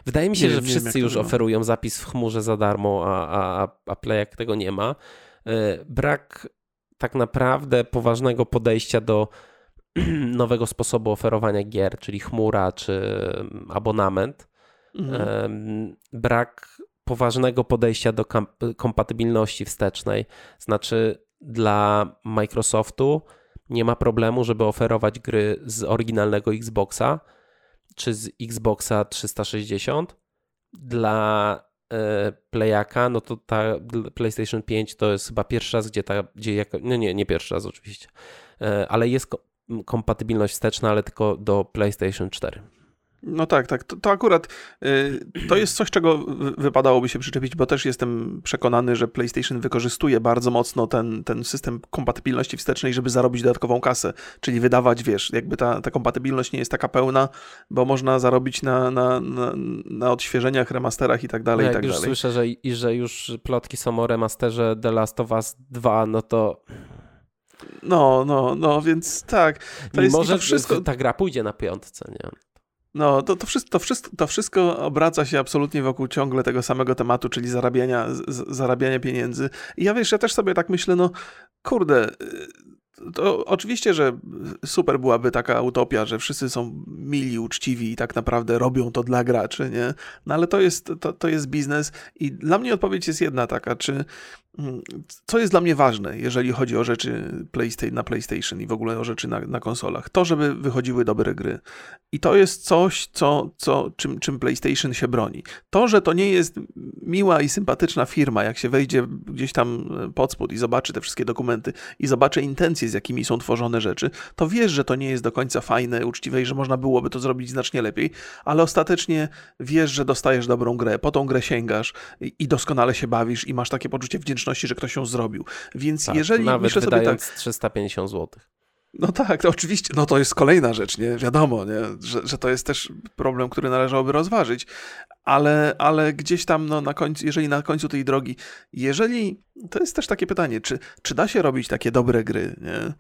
B: Wydaje mi się, nie, że wszyscy już oferują zapis w chmurze za darmo, a, a, a Playek tego nie ma. E, brak tak naprawdę poważnego podejścia do (clears throat) nowego sposobu oferowania gier, czyli chmura czy abonament. Mhm. Brak poważnego podejścia do kompatybilności wstecznej. Znaczy, dla Microsoftu nie ma problemu, żeby oferować gry z oryginalnego Xboxa czy z Xboxa 360. Dla e, Playaka, no to ta PlayStation 5 to jest chyba pierwszy raz, gdzie ta, gdzie jako, no nie, nie pierwszy raz oczywiście, e, ale jest kompatybilność wsteczna, ale tylko do PlayStation 4.
A: No tak, tak. To, to akurat y, to jest coś, czego wypadałoby się przyczepić, bo też jestem przekonany, że PlayStation wykorzystuje bardzo mocno ten, ten system kompatybilności wstecznej, żeby zarobić dodatkową kasę, czyli wydawać, wiesz, jakby ta, ta kompatybilność nie jest taka pełna, bo można zarobić na, na, na, na odświeżeniach, remasterach i tak dalej,
B: no
A: i tak
B: już
A: dalej.
B: słyszę, że, i że już plotki są o remasterze The Last of Us 2, no to...
A: No, no, no, więc tak.
B: To Mimo, jest, że wszystko... ta gra pójdzie na piątce, nie?
A: No, to, to, wszystko, to, wszystko, to wszystko obraca się absolutnie wokół ciągle tego samego tematu, czyli zarabiania, z, zarabiania pieniędzy. I ja wiesz, ja też sobie tak myślę, no kurde, to oczywiście, że super byłaby taka utopia, że wszyscy są mili, uczciwi i tak naprawdę robią to dla graczy, nie? No ale to jest, to, to jest biznes i dla mnie odpowiedź jest jedna taka, czy co jest dla mnie ważne, jeżeli chodzi o rzeczy PlayStation, na PlayStation i w ogóle o rzeczy na, na konsolach? To, żeby wychodziły dobre gry. I to jest coś, co, co, czym, czym PlayStation się broni. To, że to nie jest miła i sympatyczna firma, jak się wejdzie gdzieś tam pod spód i zobaczy te wszystkie dokumenty i zobaczy intencje, z jakimi są tworzone rzeczy, to wiesz, że to nie jest do końca fajne, uczciwe i że można byłoby to zrobić znacznie lepiej, ale ostatecznie wiesz, że dostajesz dobrą grę, po tą grę sięgasz i doskonale się bawisz i masz takie poczucie wdzięczności, że ktoś ją zrobił. Więc tak, jeżeli
B: nawet myślę sobie tak, 350 zł.
A: No tak, to oczywiście, no to jest kolejna rzecz, nie? Wiadomo, nie? Że, że to jest też problem, który należałoby rozważyć, ale, ale gdzieś tam, no, na końcu, jeżeli na końcu tej drogi, jeżeli, to jest też takie pytanie, czy, czy da się robić takie dobre gry, nie?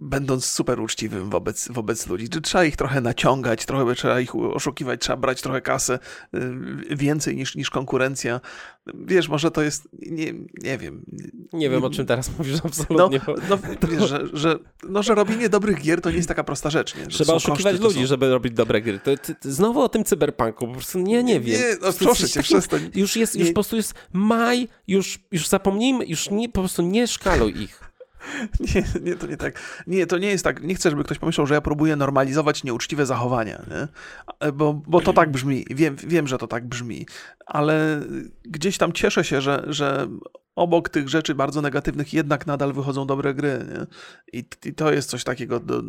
A: Będąc super uczciwym wobec, wobec ludzi. Czy trzeba ich trochę naciągać, trochę trzeba ich oszukiwać, trzeba brać trochę kasę, y, więcej niż, niż konkurencja. Wiesz, może to jest, nie, nie wiem.
B: Nie wiem, o czym teraz mówisz (laughs) absolutnie.
A: No, no wiesz, że, że, no, że robienie dobrych gier to nie jest taka prosta rzecz. Nie?
B: Trzeba oszukiwać koszty, ludzi, są... żeby robić dobre gry. To, znowu o tym cyberpunku, po prostu nie, nie wiem. Nie,
A: no, proszę cię, przestań.
B: Już jest, już po prostu jest maj, już, już zapomnijmy, już nie, po prostu nie szkaluj ich. (laughs)
A: Nie, nie, to nie tak. Nie, to nie jest tak. Nie chcę, żeby ktoś pomyślał, że ja próbuję normalizować nieuczciwe zachowania, nie? Bo, bo to tak brzmi. Wiem, wiem, że to tak brzmi, ale gdzieś tam cieszę się, że, że obok tych rzeczy bardzo negatywnych jednak nadal wychodzą dobre gry. Nie? I, I, to jest coś takiego, do,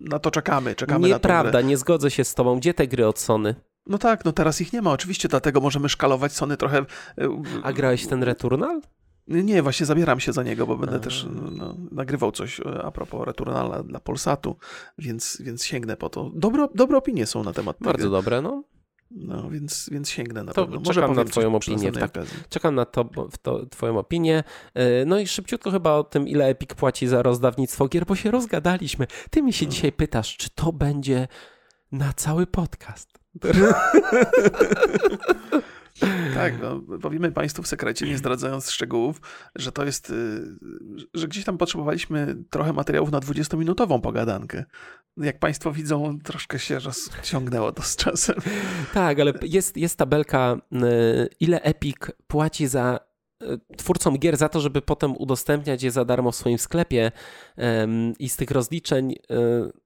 A: na to czekamy. czekamy
B: Nieprawda, nie zgodzę się z tobą. Gdzie te gry od Sony?
A: No tak, no teraz ich nie ma, oczywiście, dlatego możemy szkalować Sony trochę. E,
B: A grałeś ten Returnal?
A: Nie, właśnie zabieram się za niego, bo będę też no, nagrywał coś e, a propos Returnala dla Polsatu, więc, więc sięgnę po to. Dobre, dobre opinie są na temat
B: Bardzo tego. dobre, no.
A: No, więc, więc sięgnę na
B: to
A: pewno.
B: Może czekam na twoją opinię. Tak. Czekam na to, to, twoją opinię. E, no i szybciutko chyba o tym, ile Epic płaci za rozdawnictwo gier, bo się rozgadaliśmy. Ty mi się no. dzisiaj pytasz, czy to będzie na cały podcast. (laughs)
A: Tak, no, powiemy Państwu w sekrecie, nie zdradzając szczegółów, że to jest, y, że gdzieś tam potrzebowaliśmy trochę materiałów na 20-minutową pogadankę. Jak Państwo widzą, troszkę się rozciągnęło to z czasem.
B: Tak, ale jest, jest tabelka, y, ile Epic płaci za twórcom gier za to, żeby potem udostępniać je za darmo w swoim sklepie i z tych rozliczeń e,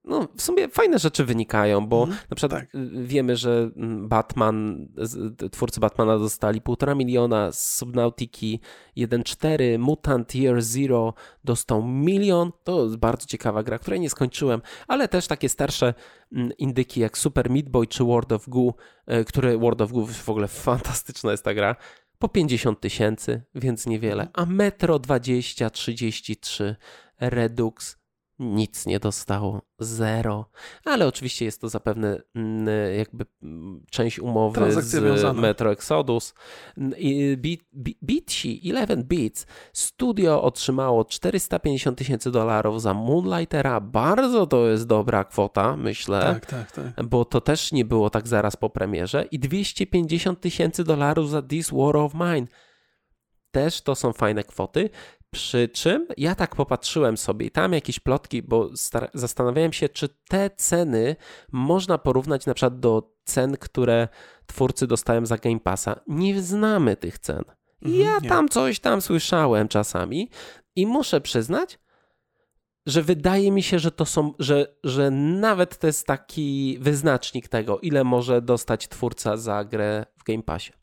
B: no, w sumie fajne rzeczy wynikają, bo mm, na przykład tak. wiemy, że mm, Batman, twórcy Batmana dostali 1,5 miliona, z Subnautiki 1,4, Mutant Year Zero dostał milion, to jest bardzo ciekawa gra, której nie skończyłem, ale też takie starsze mm, indyki jak Super Meat Boy czy World of Goo, e, które World of Goo w ogóle (laughs) fantastyczna jest ta gra, po 50 tysięcy, więc niewiele. A Metro 2033 Redux nic nie dostało, zero. Ale oczywiście jest to zapewne mm, jakby mm, część umowy z wiązana. Metro Exodus. Beatsy, 11 Beats, studio otrzymało 450 tysięcy dolarów za Moonlightera. Bardzo to jest dobra kwota, myślę.
A: Tak, tak, tak.
B: Bo to też nie było tak zaraz po premierze. I 250 tysięcy dolarów za This War of Mine też to są fajne kwoty. Przy czym ja tak popatrzyłem sobie i tam jakieś plotki, bo zastanawiałem się, czy te ceny można porównać na przykład do cen, które twórcy dostają za Game Passa. Nie znamy tych cen. Mhm, ja nie. tam coś tam słyszałem czasami i muszę przyznać, że wydaje mi się, że to są, że, że nawet to jest taki wyznacznik tego, ile może dostać twórca za grę w Game Passie.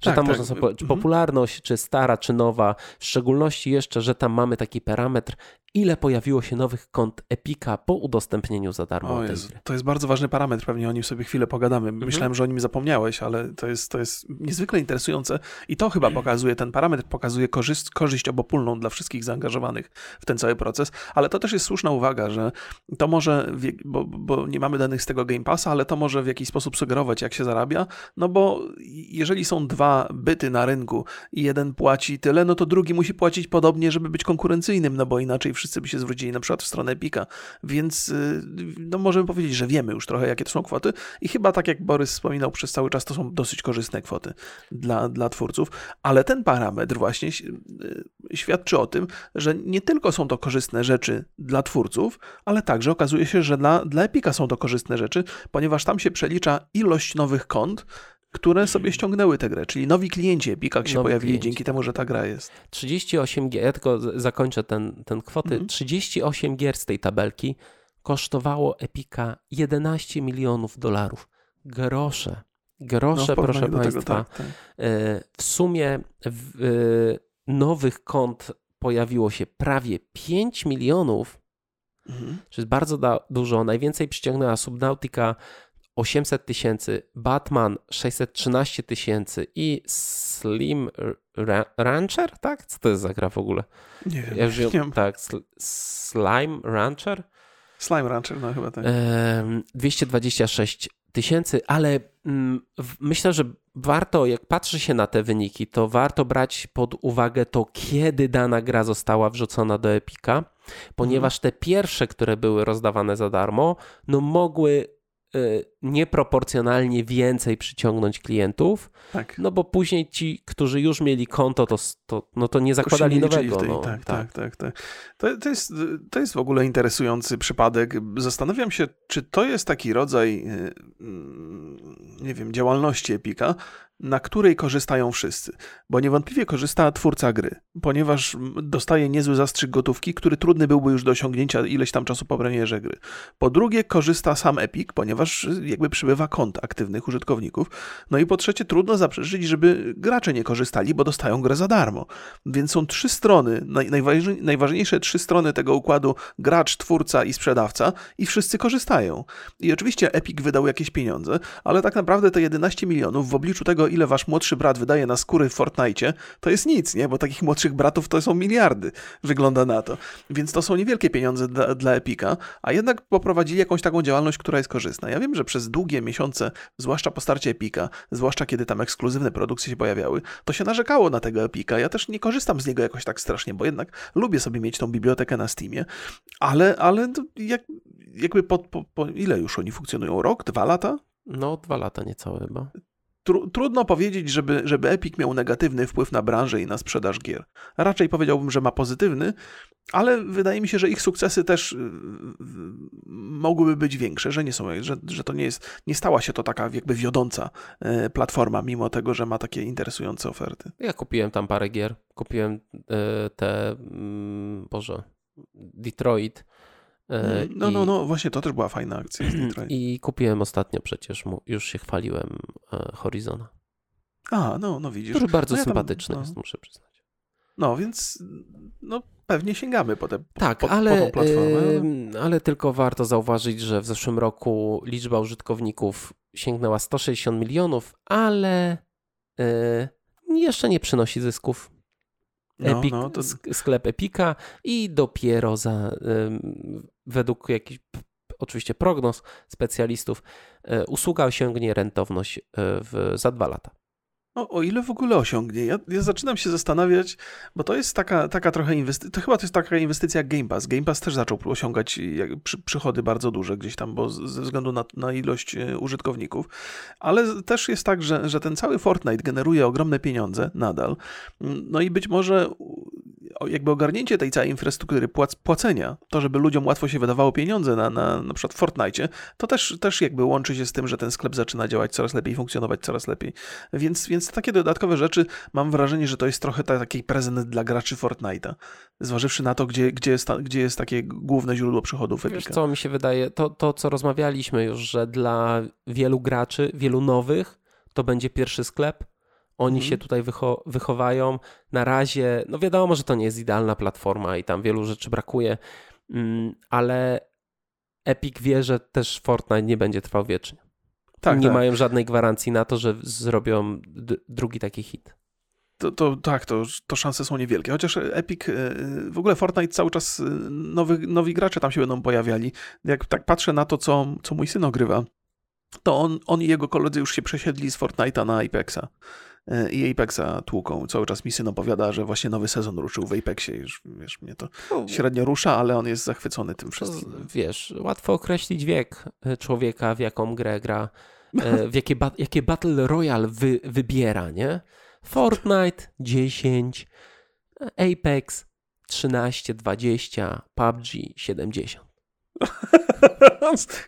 B: Że tak, tam tak. można sobie powiedzieć, mhm. popularność, czy stara, czy nowa, w szczególności jeszcze, że tam mamy taki parametr ile pojawiło się nowych kont Epika po udostępnieniu za darmo o Jezu,
A: To jest bardzo ważny parametr, pewnie o nim sobie chwilę pogadamy. Mhm. Myślałem, że o nim zapomniałeś, ale to jest, to jest niezwykle interesujące i to chyba pokazuje, ten parametr pokazuje korzyść, korzyść obopólną dla wszystkich zaangażowanych w ten cały proces, ale to też jest słuszna uwaga, że to może, bo, bo nie mamy danych z tego Game Passa, ale to może w jakiś sposób sugerować, jak się zarabia, no bo jeżeli są dwa byty na rynku i jeden płaci tyle, no to drugi musi płacić podobnie, żeby być konkurencyjnym, no bo inaczej wszyscy by się zwrócili na przykład w stronę Epika, więc y, no możemy powiedzieć, że wiemy już trochę, jakie to są kwoty i chyba tak jak Borys wspominał przez cały czas, to są dosyć korzystne kwoty dla, dla twórców, ale ten parametr właśnie y, świadczy o tym, że nie tylko są to korzystne rzeczy dla twórców, ale także okazuje się, że dla, dla Epika są to korzystne rzeczy, ponieważ tam się przelicza ilość nowych kont, które sobie ściągnęły tę grę, czyli nowi klienci Epic się nowi pojawili klienci. dzięki temu, że ta gra jest.
B: 38 gier, ja tylko zakończę ten, ten kwoty. Mhm. 38 gier z tej tabelki kosztowało Epika 11 milionów dolarów. Grosze. Grosze, no, proszę Państwa. Tego, tak, tak. E, w sumie w, e, nowych kont pojawiło się prawie 5 milionów, mhm. jest bardzo da, dużo. Najwięcej przyciągnęła Subnautica 800 tysięcy, Batman 613 tysięcy i Slim Ra Rancher, tak? Co to jest za gra w ogóle?
A: Nie wiem. Ja już (laughs)
B: nie tak, sl Slime Rancher?
A: Slime Rancher, no chyba tak.
B: 226 tysięcy, ale mm, myślę, że warto, jak patrzy się na te wyniki, to warto brać pod uwagę to, kiedy dana gra została wrzucona do Epika, ponieważ mhm. te pierwsze, które były rozdawane za darmo, no mogły nieproporcjonalnie więcej przyciągnąć klientów, tak. no bo później ci, którzy już mieli konto, to, to, no to nie zakładali nowego. Tej, no,
A: tak, tak, tak. tak, To, to, jest, to jest w ogóle interesujący przypadek. Zastanawiam się, czy to jest taki rodzaj, y, mm, nie wiem, działalności Epika, na której korzystają wszyscy. Bo niewątpliwie korzysta twórca gry, ponieważ dostaje niezły zastrzyk gotówki, który trudny byłby już do osiągnięcia ileś tam czasu po premierze gry. Po drugie, korzysta sam Epic, ponieważ jakby przybywa kont aktywnych użytkowników. No i po trzecie, trudno zaprzeczyć, żeby gracze nie korzystali, bo dostają grę za darmo. Więc są trzy strony, najważniejsze trzy strony tego układu gracz, twórca i sprzedawca i wszyscy korzystają. I oczywiście Epic wydał jakieś pieniądze, ale tak naprawdę te 11 milionów w obliczu tego, ile wasz młodszy brat wydaje na skóry w Fortnite, to jest nic, nie? Bo takich młodszych bratów to są miliardy, wygląda na to. Więc to są niewielkie pieniądze dla, dla Epika, a jednak poprowadzili jakąś taką działalność, która jest korzystna. Ja wiem, że przez długie miesiące, zwłaszcza po starcie Epika, zwłaszcza kiedy tam ekskluzywne produkcje się pojawiały, to się narzekało na tego Epika. Ja też nie korzystam z niego jakoś tak strasznie, bo jednak lubię sobie mieć tą bibliotekę na Steamie, ale, ale jak, jakby po, po, po ile już oni funkcjonują? Rok, dwa lata?
B: No, dwa lata niecałe chyba
A: tru, trudno powiedzieć, żeby, żeby Epic miał negatywny wpływ na branżę i na sprzedaż gier. Raczej powiedziałbym, że ma pozytywny, ale wydaje mi się, że ich sukcesy też y, mogłyby być większe, że nie są, że, że to nie jest, nie stała się to taka jakby wiodąca y, platforma, mimo tego, że ma takie interesujące oferty.
B: Ja kupiłem tam parę gier. Kupiłem y, te, mm, Boże, Detroit
A: no, I, no, no, właśnie to też była fajna akcja. (clears throat)
B: I kupiłem ostatnio przecież, już się chwaliłem, e, Horizona.
A: A, no, no widzisz.
B: Który bardzo no ja sympatyczny tam, no. jest, muszę przyznać.
A: No, więc no, pewnie sięgamy po tę
B: Tak,
A: po,
B: ale,
A: po tą platformę.
B: Yy, ale tylko warto zauważyć, że w zeszłym roku liczba użytkowników sięgnęła 160 milionów, ale yy, jeszcze nie przynosi zysków. No, Epic, no, to... sklep Epika i dopiero za, według jakichś oczywiście prognoz specjalistów e, usługa osiągnie rentowność e, w, za dwa lata.
A: O, o ile w ogóle osiągnie? Ja, ja zaczynam się zastanawiać, bo to jest taka, taka trochę inwestycja, to chyba to jest taka inwestycja jak Game Pass. Game Pass też zaczął osiągać przy, przychody bardzo duże gdzieś tam, bo ze względu na, na ilość e, użytkowników, ale też jest tak, że, że ten cały Fortnite generuje ogromne pieniądze nadal, no i być może jakby ogarnięcie tej całej infrastruktury płac, płacenia, to żeby ludziom łatwo się wydawało pieniądze na, na, na przykład Fortnite, to też, też jakby łączy się z tym, że ten sklep zaczyna działać coraz lepiej, funkcjonować coraz lepiej. Więc, więc takie dodatkowe rzeczy, mam wrażenie, że to jest trochę taki prezent dla graczy Fortnite'a. Zważywszy na to, gdzie, gdzie, jest, gdzie jest takie główne źródło przychodów Wiesz
B: co mi się wydaje, to, to co rozmawialiśmy już, że dla wielu graczy, wielu nowych, to będzie pierwszy sklep, oni mhm. się tutaj wycho wychowają. Na razie, no wiadomo, że to nie jest idealna platforma i tam wielu rzeczy brakuje, mm, ale Epic wie, że też Fortnite nie będzie trwał wiecznie. Tak, nie tak. mają żadnej gwarancji na to, że zrobią drugi taki hit.
A: To, to, tak, to, to szanse są niewielkie. Chociaż Epic, e, w ogóle Fortnite cały czas e, nowy, nowi gracze tam się będą pojawiali. Jak tak patrzę na to, co, co mój syn ogrywa, to on, on i jego koledzy już się przesiedli z Fortnite'a na Apexa. E, i Apexa tłuką. Cały czas mi syn opowiada, że właśnie nowy sezon ruszył w Apexie. Już, wiesz, mnie to no, średnio rusza, ale on jest zachwycony tym wszystkim.
B: Wiesz, łatwo określić wiek e, człowieka, w jaką grę gra, e, w jakie, ba jakie Battle Royale wy wybiera, nie? Fortnite 10, Apex 13, 20, PUBG 70.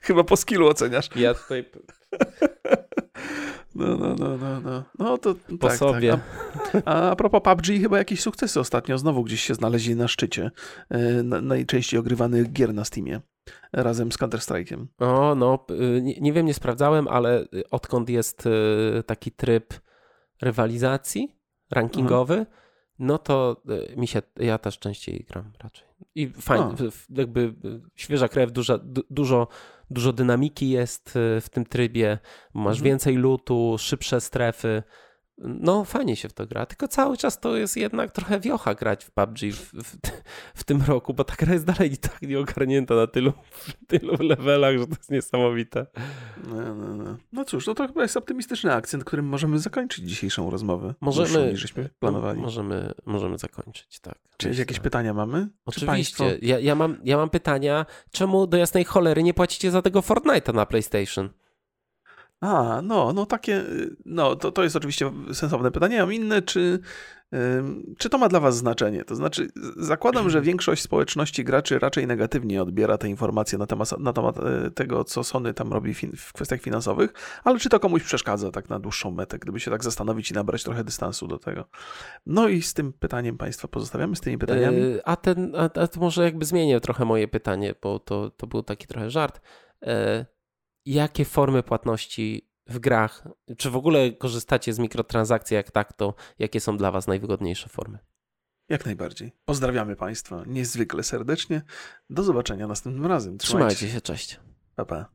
A: Chyba po skillu oceniasz.
B: Ja tutaj (laughs)
A: no, no, no, no, no. No to
B: po tak, sobie.
A: Tak. A, a propos PUBG, chyba jakieś sukcesy ostatnio znowu gdzieś się znaleźli na szczycie e, najczęściej ogrywanych gier na Steamie razem z Counter-Strike'iem.
B: O, no, y, nie, nie, wiem, nie sprawdzałem, ale odkąd jest y, taki tryb rywalizacji rankingowy, Aha. no to y, mi się, ja też częściej gram raczej. I fajnie, jakby świeża krew, duża, dużo dużo dynamiki jest y, w tym trybie, masz mhm. więcej lutu, szybsze strefy. No, fajnie się w to gra, tylko cały czas to jest jednak trochę wiocha grać w PUBG w, w, w tym roku, bo ta gra jest dalej tak nieogarnięta na tylu, (laughs) tylu levelach, że to jest niesamowite.
A: No, no, no. no cóż, no to chyba jest optymistyczny akcent, którym możemy zakończyć dzisiejszą rozmowę.
B: Możemy,
A: niż żeśmy planowali.
B: Możemy, możemy zakończyć, tak.
A: Czy jakieś pytania mamy?
B: Oczywiście. Państwo... Ja, ja, mam, ja mam pytania, czemu do jasnej cholery nie płacicie za tego Fortnite'a na PlayStation?
A: A, no, no takie, no to, to jest oczywiście sensowne pytanie. A mam inne, czy, Czy to ma dla Was znaczenie? To znaczy, zakładam, że większość społeczności graczy raczej negatywnie odbiera te informacje na temat, na temat e, tego, co Sony tam robi w kwestiach finansowych, ale czy to komuś przeszkadza tak na dłuższą metę, gdyby się tak zastanowić i nabrać trochę dystansu do tego? No i z tym pytaniem Państwa pozostawiamy, z tymi pytaniami. Yy,
B: a, ten, a, a to może jakby zmienię trochę moje pytanie, bo to, to był taki trochę żart. Yy, jakie formy płatności w grach, czy w ogóle korzystacie z mikrotransakcji, jak tak, to jakie są dla Was najwygodniejsze formy?
A: Jak najbardziej. Pozdrawiamy Państwa niezwykle serdecznie. Do zobaczenia następnym razem.
B: Trzymajcie, Trzymajcie się, cześć.
A: Pa, pa.